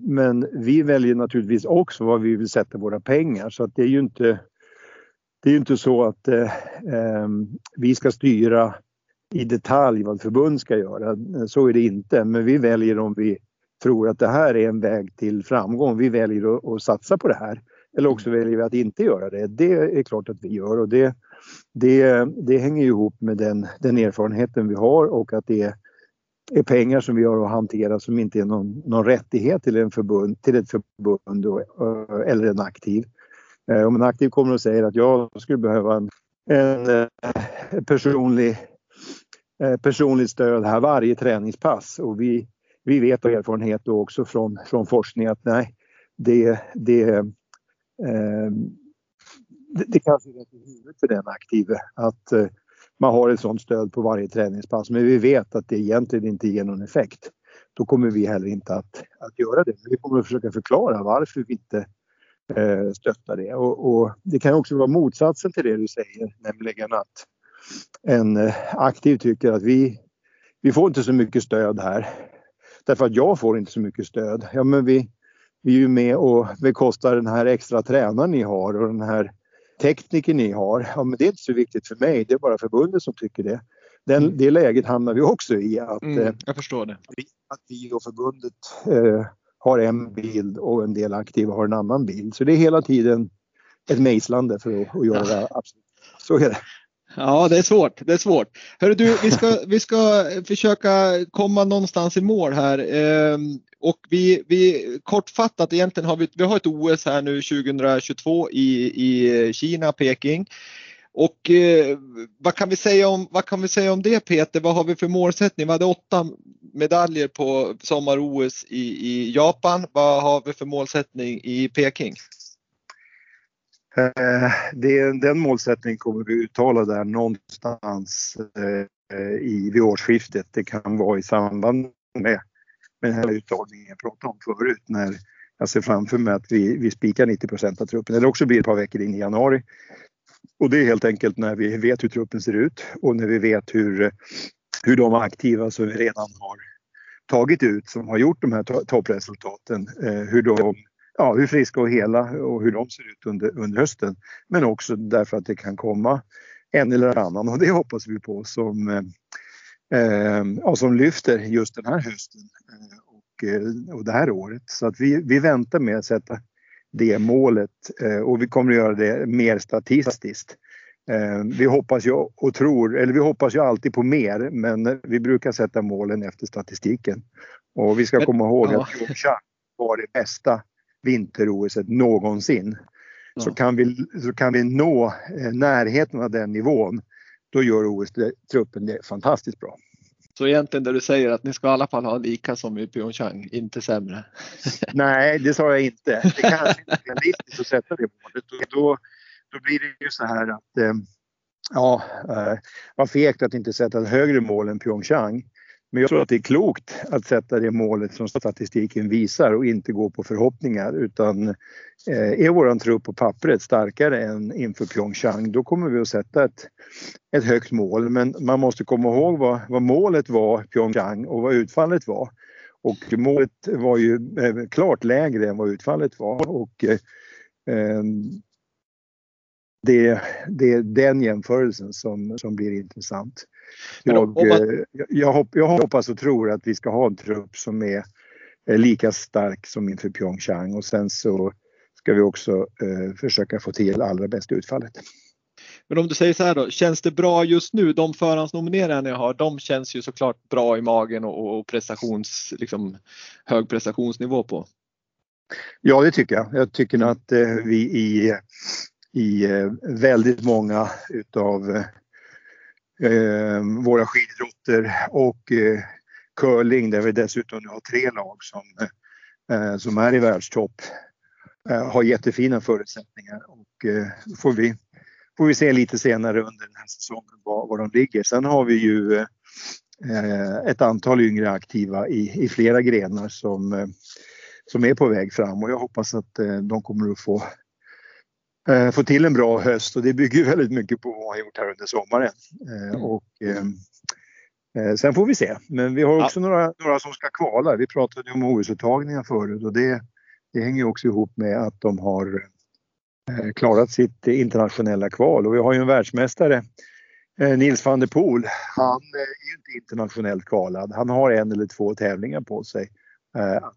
Men vi väljer naturligtvis också vad vi vill sätta våra pengar så att det är ju inte det är inte så att eh, vi ska styra i detalj vad förbund ska göra. Så är det inte. Men vi väljer om vi tror att det här är en väg till framgång. Vi väljer att, att satsa på det här. Eller också väljer vi att inte göra det. Det är klart att vi gör och det, det, det hänger ihop med den, den erfarenheten vi har och att det är pengar som vi har att hantera som inte är någon, någon rättighet till, en förbund, till ett förbund och, eller en aktiv. Eh, om en aktiv kommer och säger att jag skulle behöva en, en eh, personlig, eh, personligt stöd här varje träningspass och vi, vi vet av erfarenhet och också från, från forskning att nej, det, det, det, det kanske är rätt i huvudet för den aktive att, eh, man har ett sådant stöd på varje träningspass. Men vi vet att det egentligen inte ger någon effekt. Då kommer vi heller inte att, att göra det. Vi kommer att försöka förklara varför vi inte eh, stöttar det. Och, och, det kan också vara motsatsen till det du säger, nämligen att en eh, aktiv tycker att vi, vi får inte så mycket stöd här. Därför att jag får inte så mycket stöd. Ja, men vi, vi är ju med och bekostar den här extra tränaren ni har och den här tekniker ni har. Ja, men det är inte så viktigt för mig, det är bara förbundet som tycker det. Den, mm. Det läget hamnar vi också i. Att, mm, eh, jag förstår det. Att vi och förbundet eh, har en bild och en del aktiva har en annan bild. Så det är hela tiden ett mejslande för att, att göra det absolut. Så är det. Ja, det är svårt. Det är svårt. Hörru du, vi ska, vi ska försöka komma någonstans i mål här. Eh, och vi, vi kortfattat egentligen har vi, vi har ett OS här nu 2022 i, i Kina, Peking. Och eh, vad, kan vi säga om, vad kan vi säga om det Peter? Vad har vi för målsättning? Vi hade åtta medaljer på sommar-OS i, i Japan. Vad har vi för målsättning i Peking? Eh, det, den målsättningen kommer vi uttala där någonstans eh, i, vid årsskiftet. Det kan vara i samband med, med den här uttagningen jag pratade om förut när jag ser framför mig att vi, vi spikar 90 procent av truppen. Eller också blir det ett par veckor in i januari. Och det är helt enkelt när vi vet hur truppen ser ut och när vi vet hur, hur de aktiva som vi redan har tagit ut som har gjort de här toppresultaten, eh, hur de ja, hur friska och hela och hur de ser ut under, under hösten. Men också därför att det kan komma en eller annan och det hoppas vi på som, eh, eh ja, som lyfter just den här hösten eh, och, och det här året. Så att vi, vi väntar med att sätta det målet eh, och vi kommer att göra det mer statistiskt. Eh, vi hoppas ju och tror, eller vi hoppas ju alltid på mer men vi brukar sätta målen efter statistiken. Och vi ska komma ihåg att Pyeongchang var det bästa vinter-OS någonsin. Ja. Så, kan vi, så kan vi nå eh, närheten av den nivån, då gör OS-truppen det fantastiskt bra. Så egentligen det du säger att ni ska i alla fall ha lika som i Pyeongchang, inte sämre? Nej, det sa jag inte. Det kanske inte är realistiskt att sätta det målet. Då, då blir det ju så här att eh, ja, eh, vad fegt att inte sätta ett högre mål än Pyeongchang. Men jag tror att det är klokt att sätta det målet som statistiken visar och inte gå på förhoppningar utan eh, är våran trupp på pappret starkare än inför Pyeongchang då kommer vi att sätta ett, ett högt mål. Men man måste komma ihåg vad, vad målet var Pyeongchang och vad utfallet var. Och målet var ju eh, klart lägre än vad utfallet var. Och, eh, eh det, det är den jämförelsen som, som blir intressant. Jag, man... Eh, jag, hopp, jag, hoppas och tror att vi ska ha en trupp som är lika stark som inför Pyeongchang och sen så ska vi också eh, försöka få till allra bästa utfallet. Men om du säger så här då, känns det bra just nu? De förhandsnomineringar ni har, de känns ju såklart bra i magen och, och prestations, liksom, hög prestationsnivå på. Ja, det tycker jag. Jag tycker att eh, vi i, i eh, väldigt många utav eh, våra skididrotter och eh, curling där vi dessutom har tre lag som, eh, som är i världstopp eh, har jättefina förutsättningar och eh, får vi, får vi se lite senare under den här säsongen var, var de ligger. Sen har vi ju eh, ett antal yngre aktiva i, i flera grenar som, eh, som är på väg fram och jag hoppas att eh, de kommer att få få till en bra höst och det bygger väldigt mycket på vad man har gjort här under sommaren. Eh, mm. och, eh, sen får vi se. Men vi har också ja. några, några som ska kvala. Vi pratade om OS-uttagningar förut och det, det hänger också ihop med att de har eh, klarat sitt internationella kval och vi har ju en världsmästare eh, Nils van der Poel, han är inte internationellt kvalad. Han har en eller två tävlingar på sig att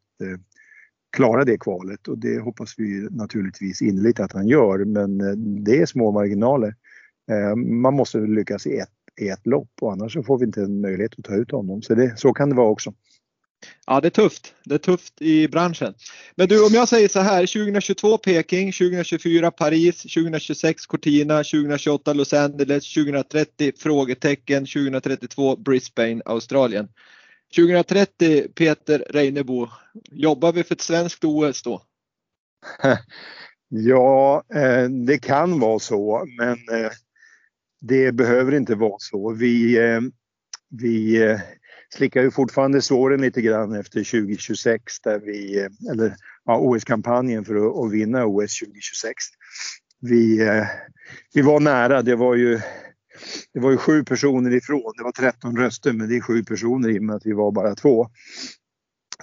klara det kvalet och det hoppas vi naturligtvis innerligt att han gör men eh, det är små marginaler. Eh, man måste lyckas i ett, i ett lopp och annars så får vi inte en möjlighet att ta ut honom. Så, det, så kan det vara också. Ja, det är tufft. Det är tufft i branschen. Men du, om jag säger så här, 2022 Peking, 2024 Paris, 2026 Cortina, 2028 Los Angeles, 2030 frågetecken, 2032 Brisbane, Australien. 2030 Peter Reinebo, jobbar vi för ett svenskt OS då? Ja, eh, det kan vara så men eh, det behöver inte vara så. Vi, eh, vi slickar ju fortfarande såren lite grann efter 2026 där vi, eller ja, OS-kampanjen för att, att, vinna OS 2026. Vi, vi var nära, det var ju det var ju sju personer ifrån, det var 13 röster men det är sju personer i och med att vi var bara två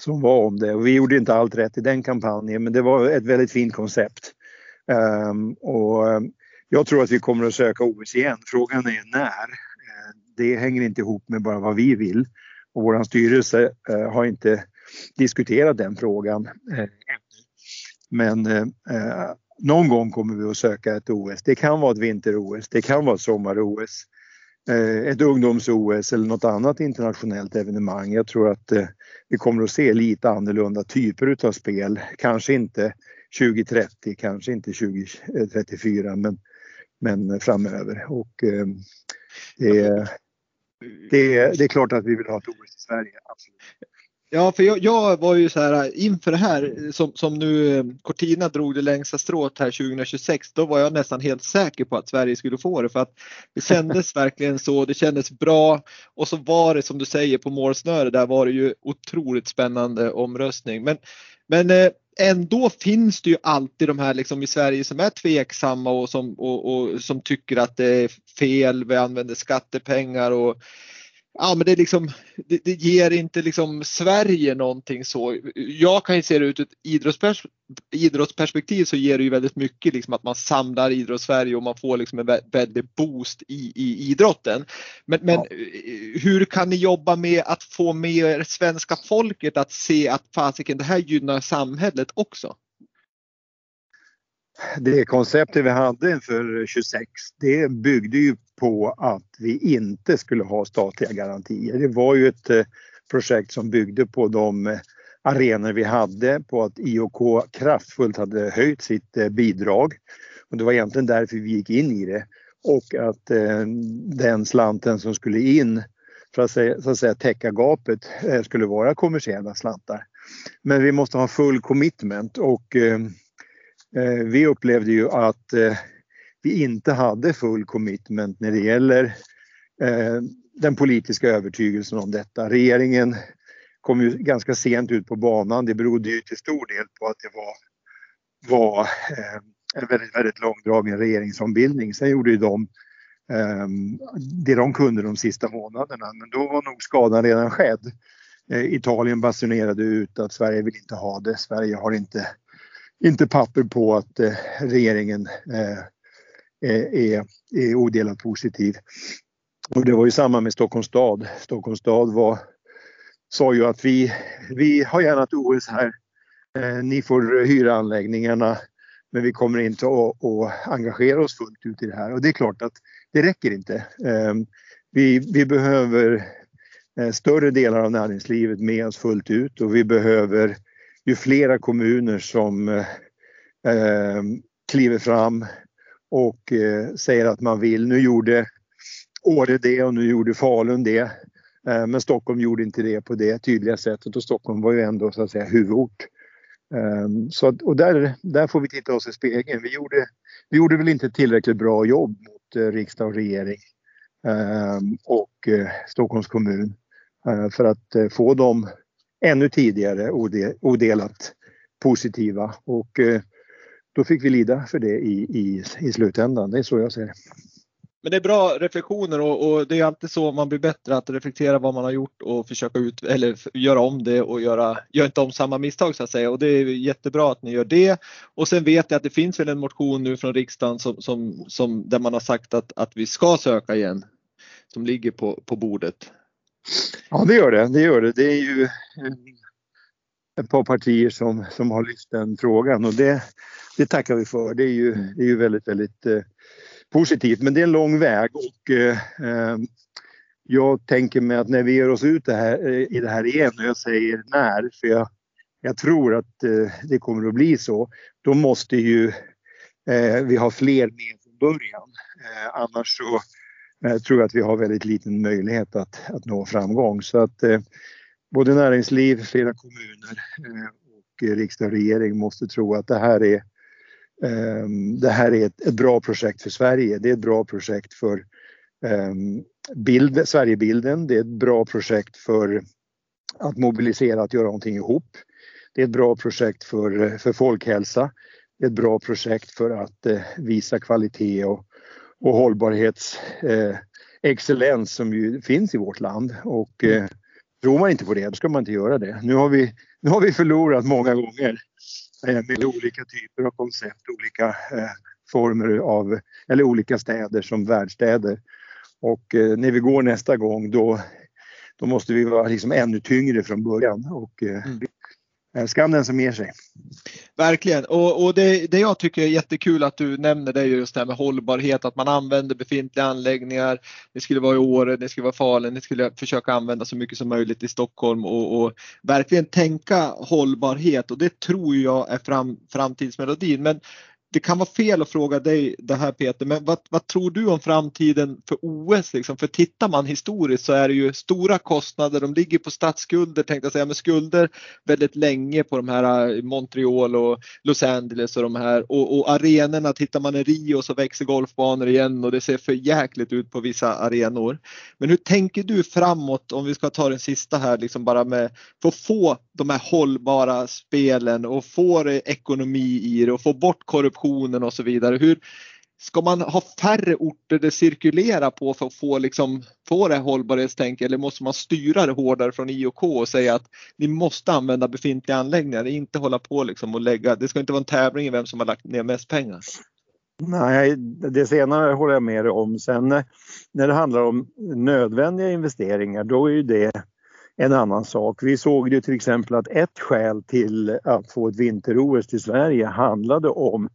som var om det. Och vi gjorde inte allt rätt i den kampanjen men det var ett väldigt fint koncept. Um, och ehm, jag tror att vi kommer att söka OS igen. Frågan är när. Ehm, det hänger inte ihop med bara vad vi vill. Och vår styrelse uh, har inte diskuterat den frågan uh, Men eh, någon gång kommer vi att söka ett OS. Det kan vara ett vinter-OS, det kan vara ett sommar-OS, Eh, ett ungdoms-OS eller något annat internationellt evenemang. Jag tror att eh, vi kommer att se lite annorlunda typer utav spel. Kanske inte 2030, kanske inte 2034 men, men framöver. Och, eh, det, det, det är klart att vi vill ha ett OS i Sverige, absolut. Ja, för jag, jag, var ju så här inför det här som, som nu eh, Cortina drog det längsta strået här 2026. Då var jag nästan helt säker på att Sverige skulle få det för att det kändes verkligen så. Det kändes bra och så var det som du säger på målsnöret. Där var det ju otroligt spännande omröstning. Men, men eh, ändå finns det ju alltid de här liksom i Sverige som är tveksamma och som, och, och som tycker att det är fel. Vi använder skattepengar och ja, men det, liksom, det, det, ger inte liksom Sverige någonting så. Jag kan ju se det ut ett idrottspers idrottsperspektiv så ger det ju väldigt mycket liksom att man samlar idrottssverige och man får liksom en väldig boost i, i idrotten. Men, men ja. hur kan ni jobba med att få med svenska folket att se att fasiken det här gynnar samhället också? Det konceptet vi hade inför 26 det byggde ju på att vi inte skulle ha statliga garantier. Det var ju ett eh, projekt som byggde på de eh, arenor vi hade på att IOK kraftfullt hade höjt sitt eh, bidrag. Och det var egentligen därför vi gick in i det. Och att den slanten som skulle in för att, så att säga, täcka gapet skulle vara kommersiella slantar. Men vi måste ha full commitment och Eh, vi upplevde ju att eh, vi inte hade full commitment när det gäller eh, den politiska övertygelsen om detta. Regeringen kom ju ganska sent ut på banan. Det berodde ju till stor del på att det var, var en väldigt, väldigt långdragen regeringsombildning. Sen gjorde ju de ehm, det de kunde de sista månaderna, men då var nog skadan redan skedd. Italien basunerade ut att Sverige vill inte ha det. Sverige har inte inte papper på att eh, regeringen eh, eh, är, är odelat positiv. Och det var ju samma med Stockholms stad. Stockholms stad var, sa ju att vi, vi har gärna ett OS här. Eh, ni får hyra anläggningarna men vi kommer inte att, att, engagera oss fullt ut i det här. Och det är klart att det räcker inte. Eh, vi, vi behöver eh, större delar av näringslivet med oss fullt ut och vi behöver ju flera kommuner som eh, eh, kliver fram och eh, säger att man vill. Nu gjorde Åre det och nu gjorde Falun det. Eh, men Stockholm gjorde inte det på det tydliga sättet och Stockholm var ju ändå så att säga huvudort. Ehm, så och där, där får vi titta oss i spegeln. Vi gjorde, vi gjorde väl inte tillräckligt bra jobb mot eh, riksdag och regering eh, och eh, Stockholms kommun eh, för att få dem ännu tidigare odelat positiva och eh, då fick vi lida för det i, i, i slutändan. Det är så jag ser det. Men det är bra reflektioner och, och, det är alltid så man blir bättre att reflektera vad man har gjort och försöka ut, eller göra om det och göra, gör inte om samma misstag så att säga och det är jättebra att ni gör det. Och sen vet jag att det finns väl en motion nu från riksdagen som, som, som där man har sagt att, att vi ska söka igen som ligger på, på bordet. Ja, det gör det. Det gör det. Det är ju ett par partier som, som har lyft den frågan och det, det tackar vi för. Det är ju, det är ju väldigt, väldigt eh, positivt. Men det är en lång väg och eh, eh jag tänker mig att när vi ger oss ut det här, eh, i det här igen och jag säger när, för jag, jag tror att eh, det kommer att bli så, då måste ju eh, vi ha fler med från början. Eh, annars så jag tror att vi har väldigt liten möjlighet att, att nå framgång. Så att eh, både näringsliv, flera kommuner eh, och riksdag och regering måste tro att det här är, eh, det här är ett, ett, bra projekt för Sverige. Det är ett bra projekt för, ehm, bild, Sverigebilden. Det är ett bra projekt för att mobilisera, att göra någonting ihop. Det är ett bra projekt för, för folkhälsa. Det är ett bra projekt för att eh, visa kvalitet och, och hållbarhetsexcellens eh, som ju finns i vårt land. Och eh, tror man inte på det, då ska man inte göra det. Nu har vi, nu har vi förlorat många gånger eh, med olika typer av koncept, olika eh, former av, eller olika städer som världsstäder. Och eh, när vi går nästa gång då, då måste vi vara liksom ännu tyngre från början. Och, eh, mm. Skam den som ger sig. Verkligen och, och det, det, jag tycker är jättekul att du nämner det är just det här med hållbarhet, att man använder befintliga anläggningar. Det skulle vara i Åre, det skulle vara Falun, det skulle försöka använda så mycket som möjligt i Stockholm och, och verkligen tänka hållbarhet och det tror jag är fram, framtidsmelodin. Men det kan vara fel att fråga dig det här Peter, men vad, vad tror du om framtiden för OS? Liksom? För tittar man historiskt så är det ju stora kostnader, de ligger på statsskulder tänkte jag säga, med skulder väldigt länge på de här eh, Montreal och Los Angeles och de här och, och arenorna, tittar man i Rio så växer golfbanor igen och det ser för jäkligt ut på vissa arenor. Men hur tänker du framåt om vi ska ta den sista här liksom bara med för att få de här hållbara spelen och få ekonomi i det och få bort korruption korruptionen och så vidare. Hur Ska man ha färre orter det cirkulerar på för att få, liksom, få det hållbarhetstänk eller måste man styra det hårdare från IOK och säga att ni måste använda befintliga anläggningar, inte hålla på liksom och lägga, det ska inte vara en tävling i vem som har lagt ner mest pengar. Nej, det senare håller jag med dig om. Sen eh, när det handlar om nödvändiga investeringar då är ju det en annan sak. Vi såg ju till exempel att ett skäl till att få ett vinter-OS till Sverige handlade om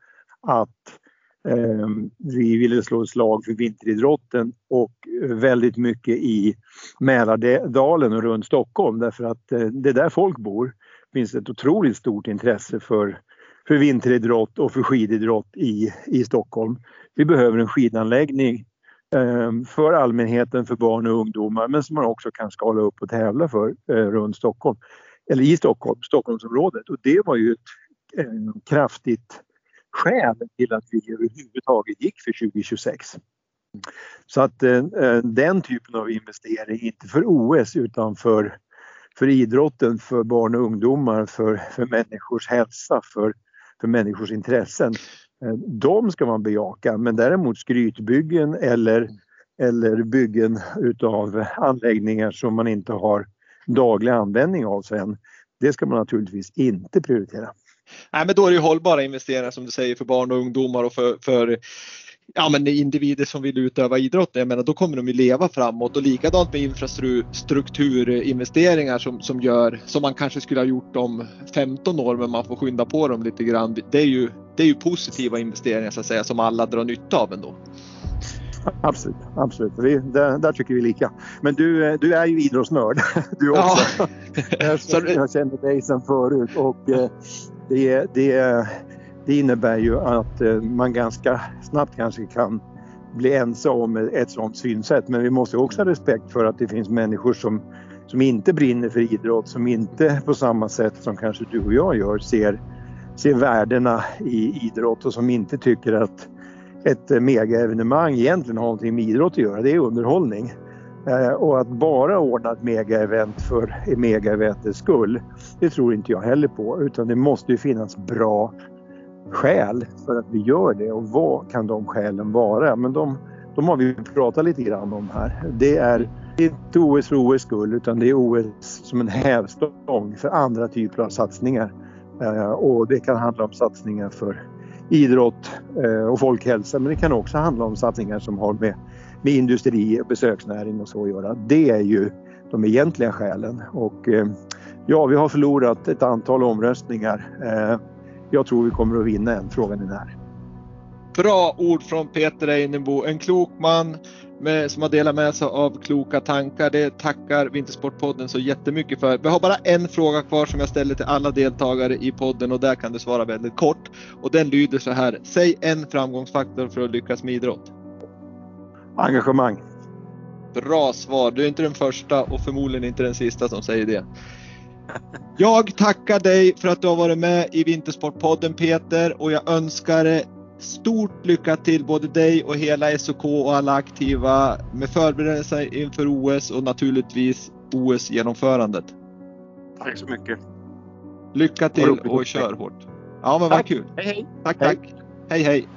att eh, vi ville slå ett slag för vinteridrotten och väldigt mycket i Mälardalen och runt Stockholm därför att eh, det är där folk bor. Det finns ett otroligt stort intresse för, för vinteridrott och för skididrott i, i Stockholm. Vi behöver en skidanläggning eh, för allmänheten, för barn och ungdomar men som man också kan skala upp och tävla för eh, runt Stockholm. Eller i Stockholm, Stockholmsområdet. Och det var ju ett eh, kraftigt skäl till att vi överhuvudtaget gick för 2026. Så att eh, eh, den typen av investering, inte för OS utan för, för idrotten, för barn och ungdomar, för, för människors hälsa, för, för människors intressen. Eh, de ska man bejaka men däremot skrytbyggen eller, eller byggen utav anläggningar som man inte har daglig användning av sen. Det ska man naturligtvis inte prioritera. Nej, men då är det ju hållbara investeringar som du säger för barn och ungdomar och för, för ja, men individer som vill utöva idrott. Jag menar, då kommer de ju leva framåt och likadant med infrastrukturinvesteringar som, som gör som man kanske skulle ha gjort om 15 år men man får skynda på dem lite grann. Det är ju, det är ju positiva investeringar så att säga som alla drar nytta av ändå. Absolut, absolut. Vi, där, där, tycker vi lika. Men du, du är ju idrottsnörd du också. Ja. jag känner dig sedan förut och eh, det, det, det innebär ju att eh, man ganska snabbt kanske kan bli ense om ett sådant synsätt. Men vi måste också ha respekt för att det finns människor som, som inte brinner för idrott, som inte på samma sätt som kanske du och jag gör ser, ser värdena i idrott och som inte tycker att ett eh, megaevenemang egentligen har någonting med idrott att göra. Det är underhållning. Eh, och att bara ordna ett megaevent för megaeventets skull, det tror inte jag heller på. Utan det måste ju finnas bra skäl för att vi gör det. Och vad kan de skälen vara? Men de, de har vi pratat lite grann om här. Det är inte OS för OS skull utan det är OS som en hävstång för andra typer av satsningar. Eh, och det kan handla om satsningar för idrott eh, och folkhälsa men det kan också handla om satsningar som har med med industri och besöksnäring och så att göra. Det är ju de egentliga skälen. Och eh, ja, vi har förlorat ett antal omröstningar. Eh, jag tror vi kommer att vinna en, frågan är när. Bra ord från Peter Einebo, en klok man med, som har delat med sig av kloka tankar. Det tackar Vintersportpodden så jättemycket för. Vi har bara en fråga kvar som jag ställer till alla deltagare i podden och där kan du svara väldigt kort. Och den lyder så här. Säg en framgångsfaktor för att lyckas med idrott engagemang. Bra svar. Du är inte den första och förmodligen inte den sista som säger det. Jag tackar dig för att du har varit med i Vintersportpodden Peter och jag önskar stort lycka till både dig och hela SOK och alla aktiva med förberedelser inför OS och naturligtvis OS-genomförandet. Tack så mycket. Lycka till och kör hårt. Ja, men vad kul. Hej, hej. Tack, hej. tack. Hej, hej.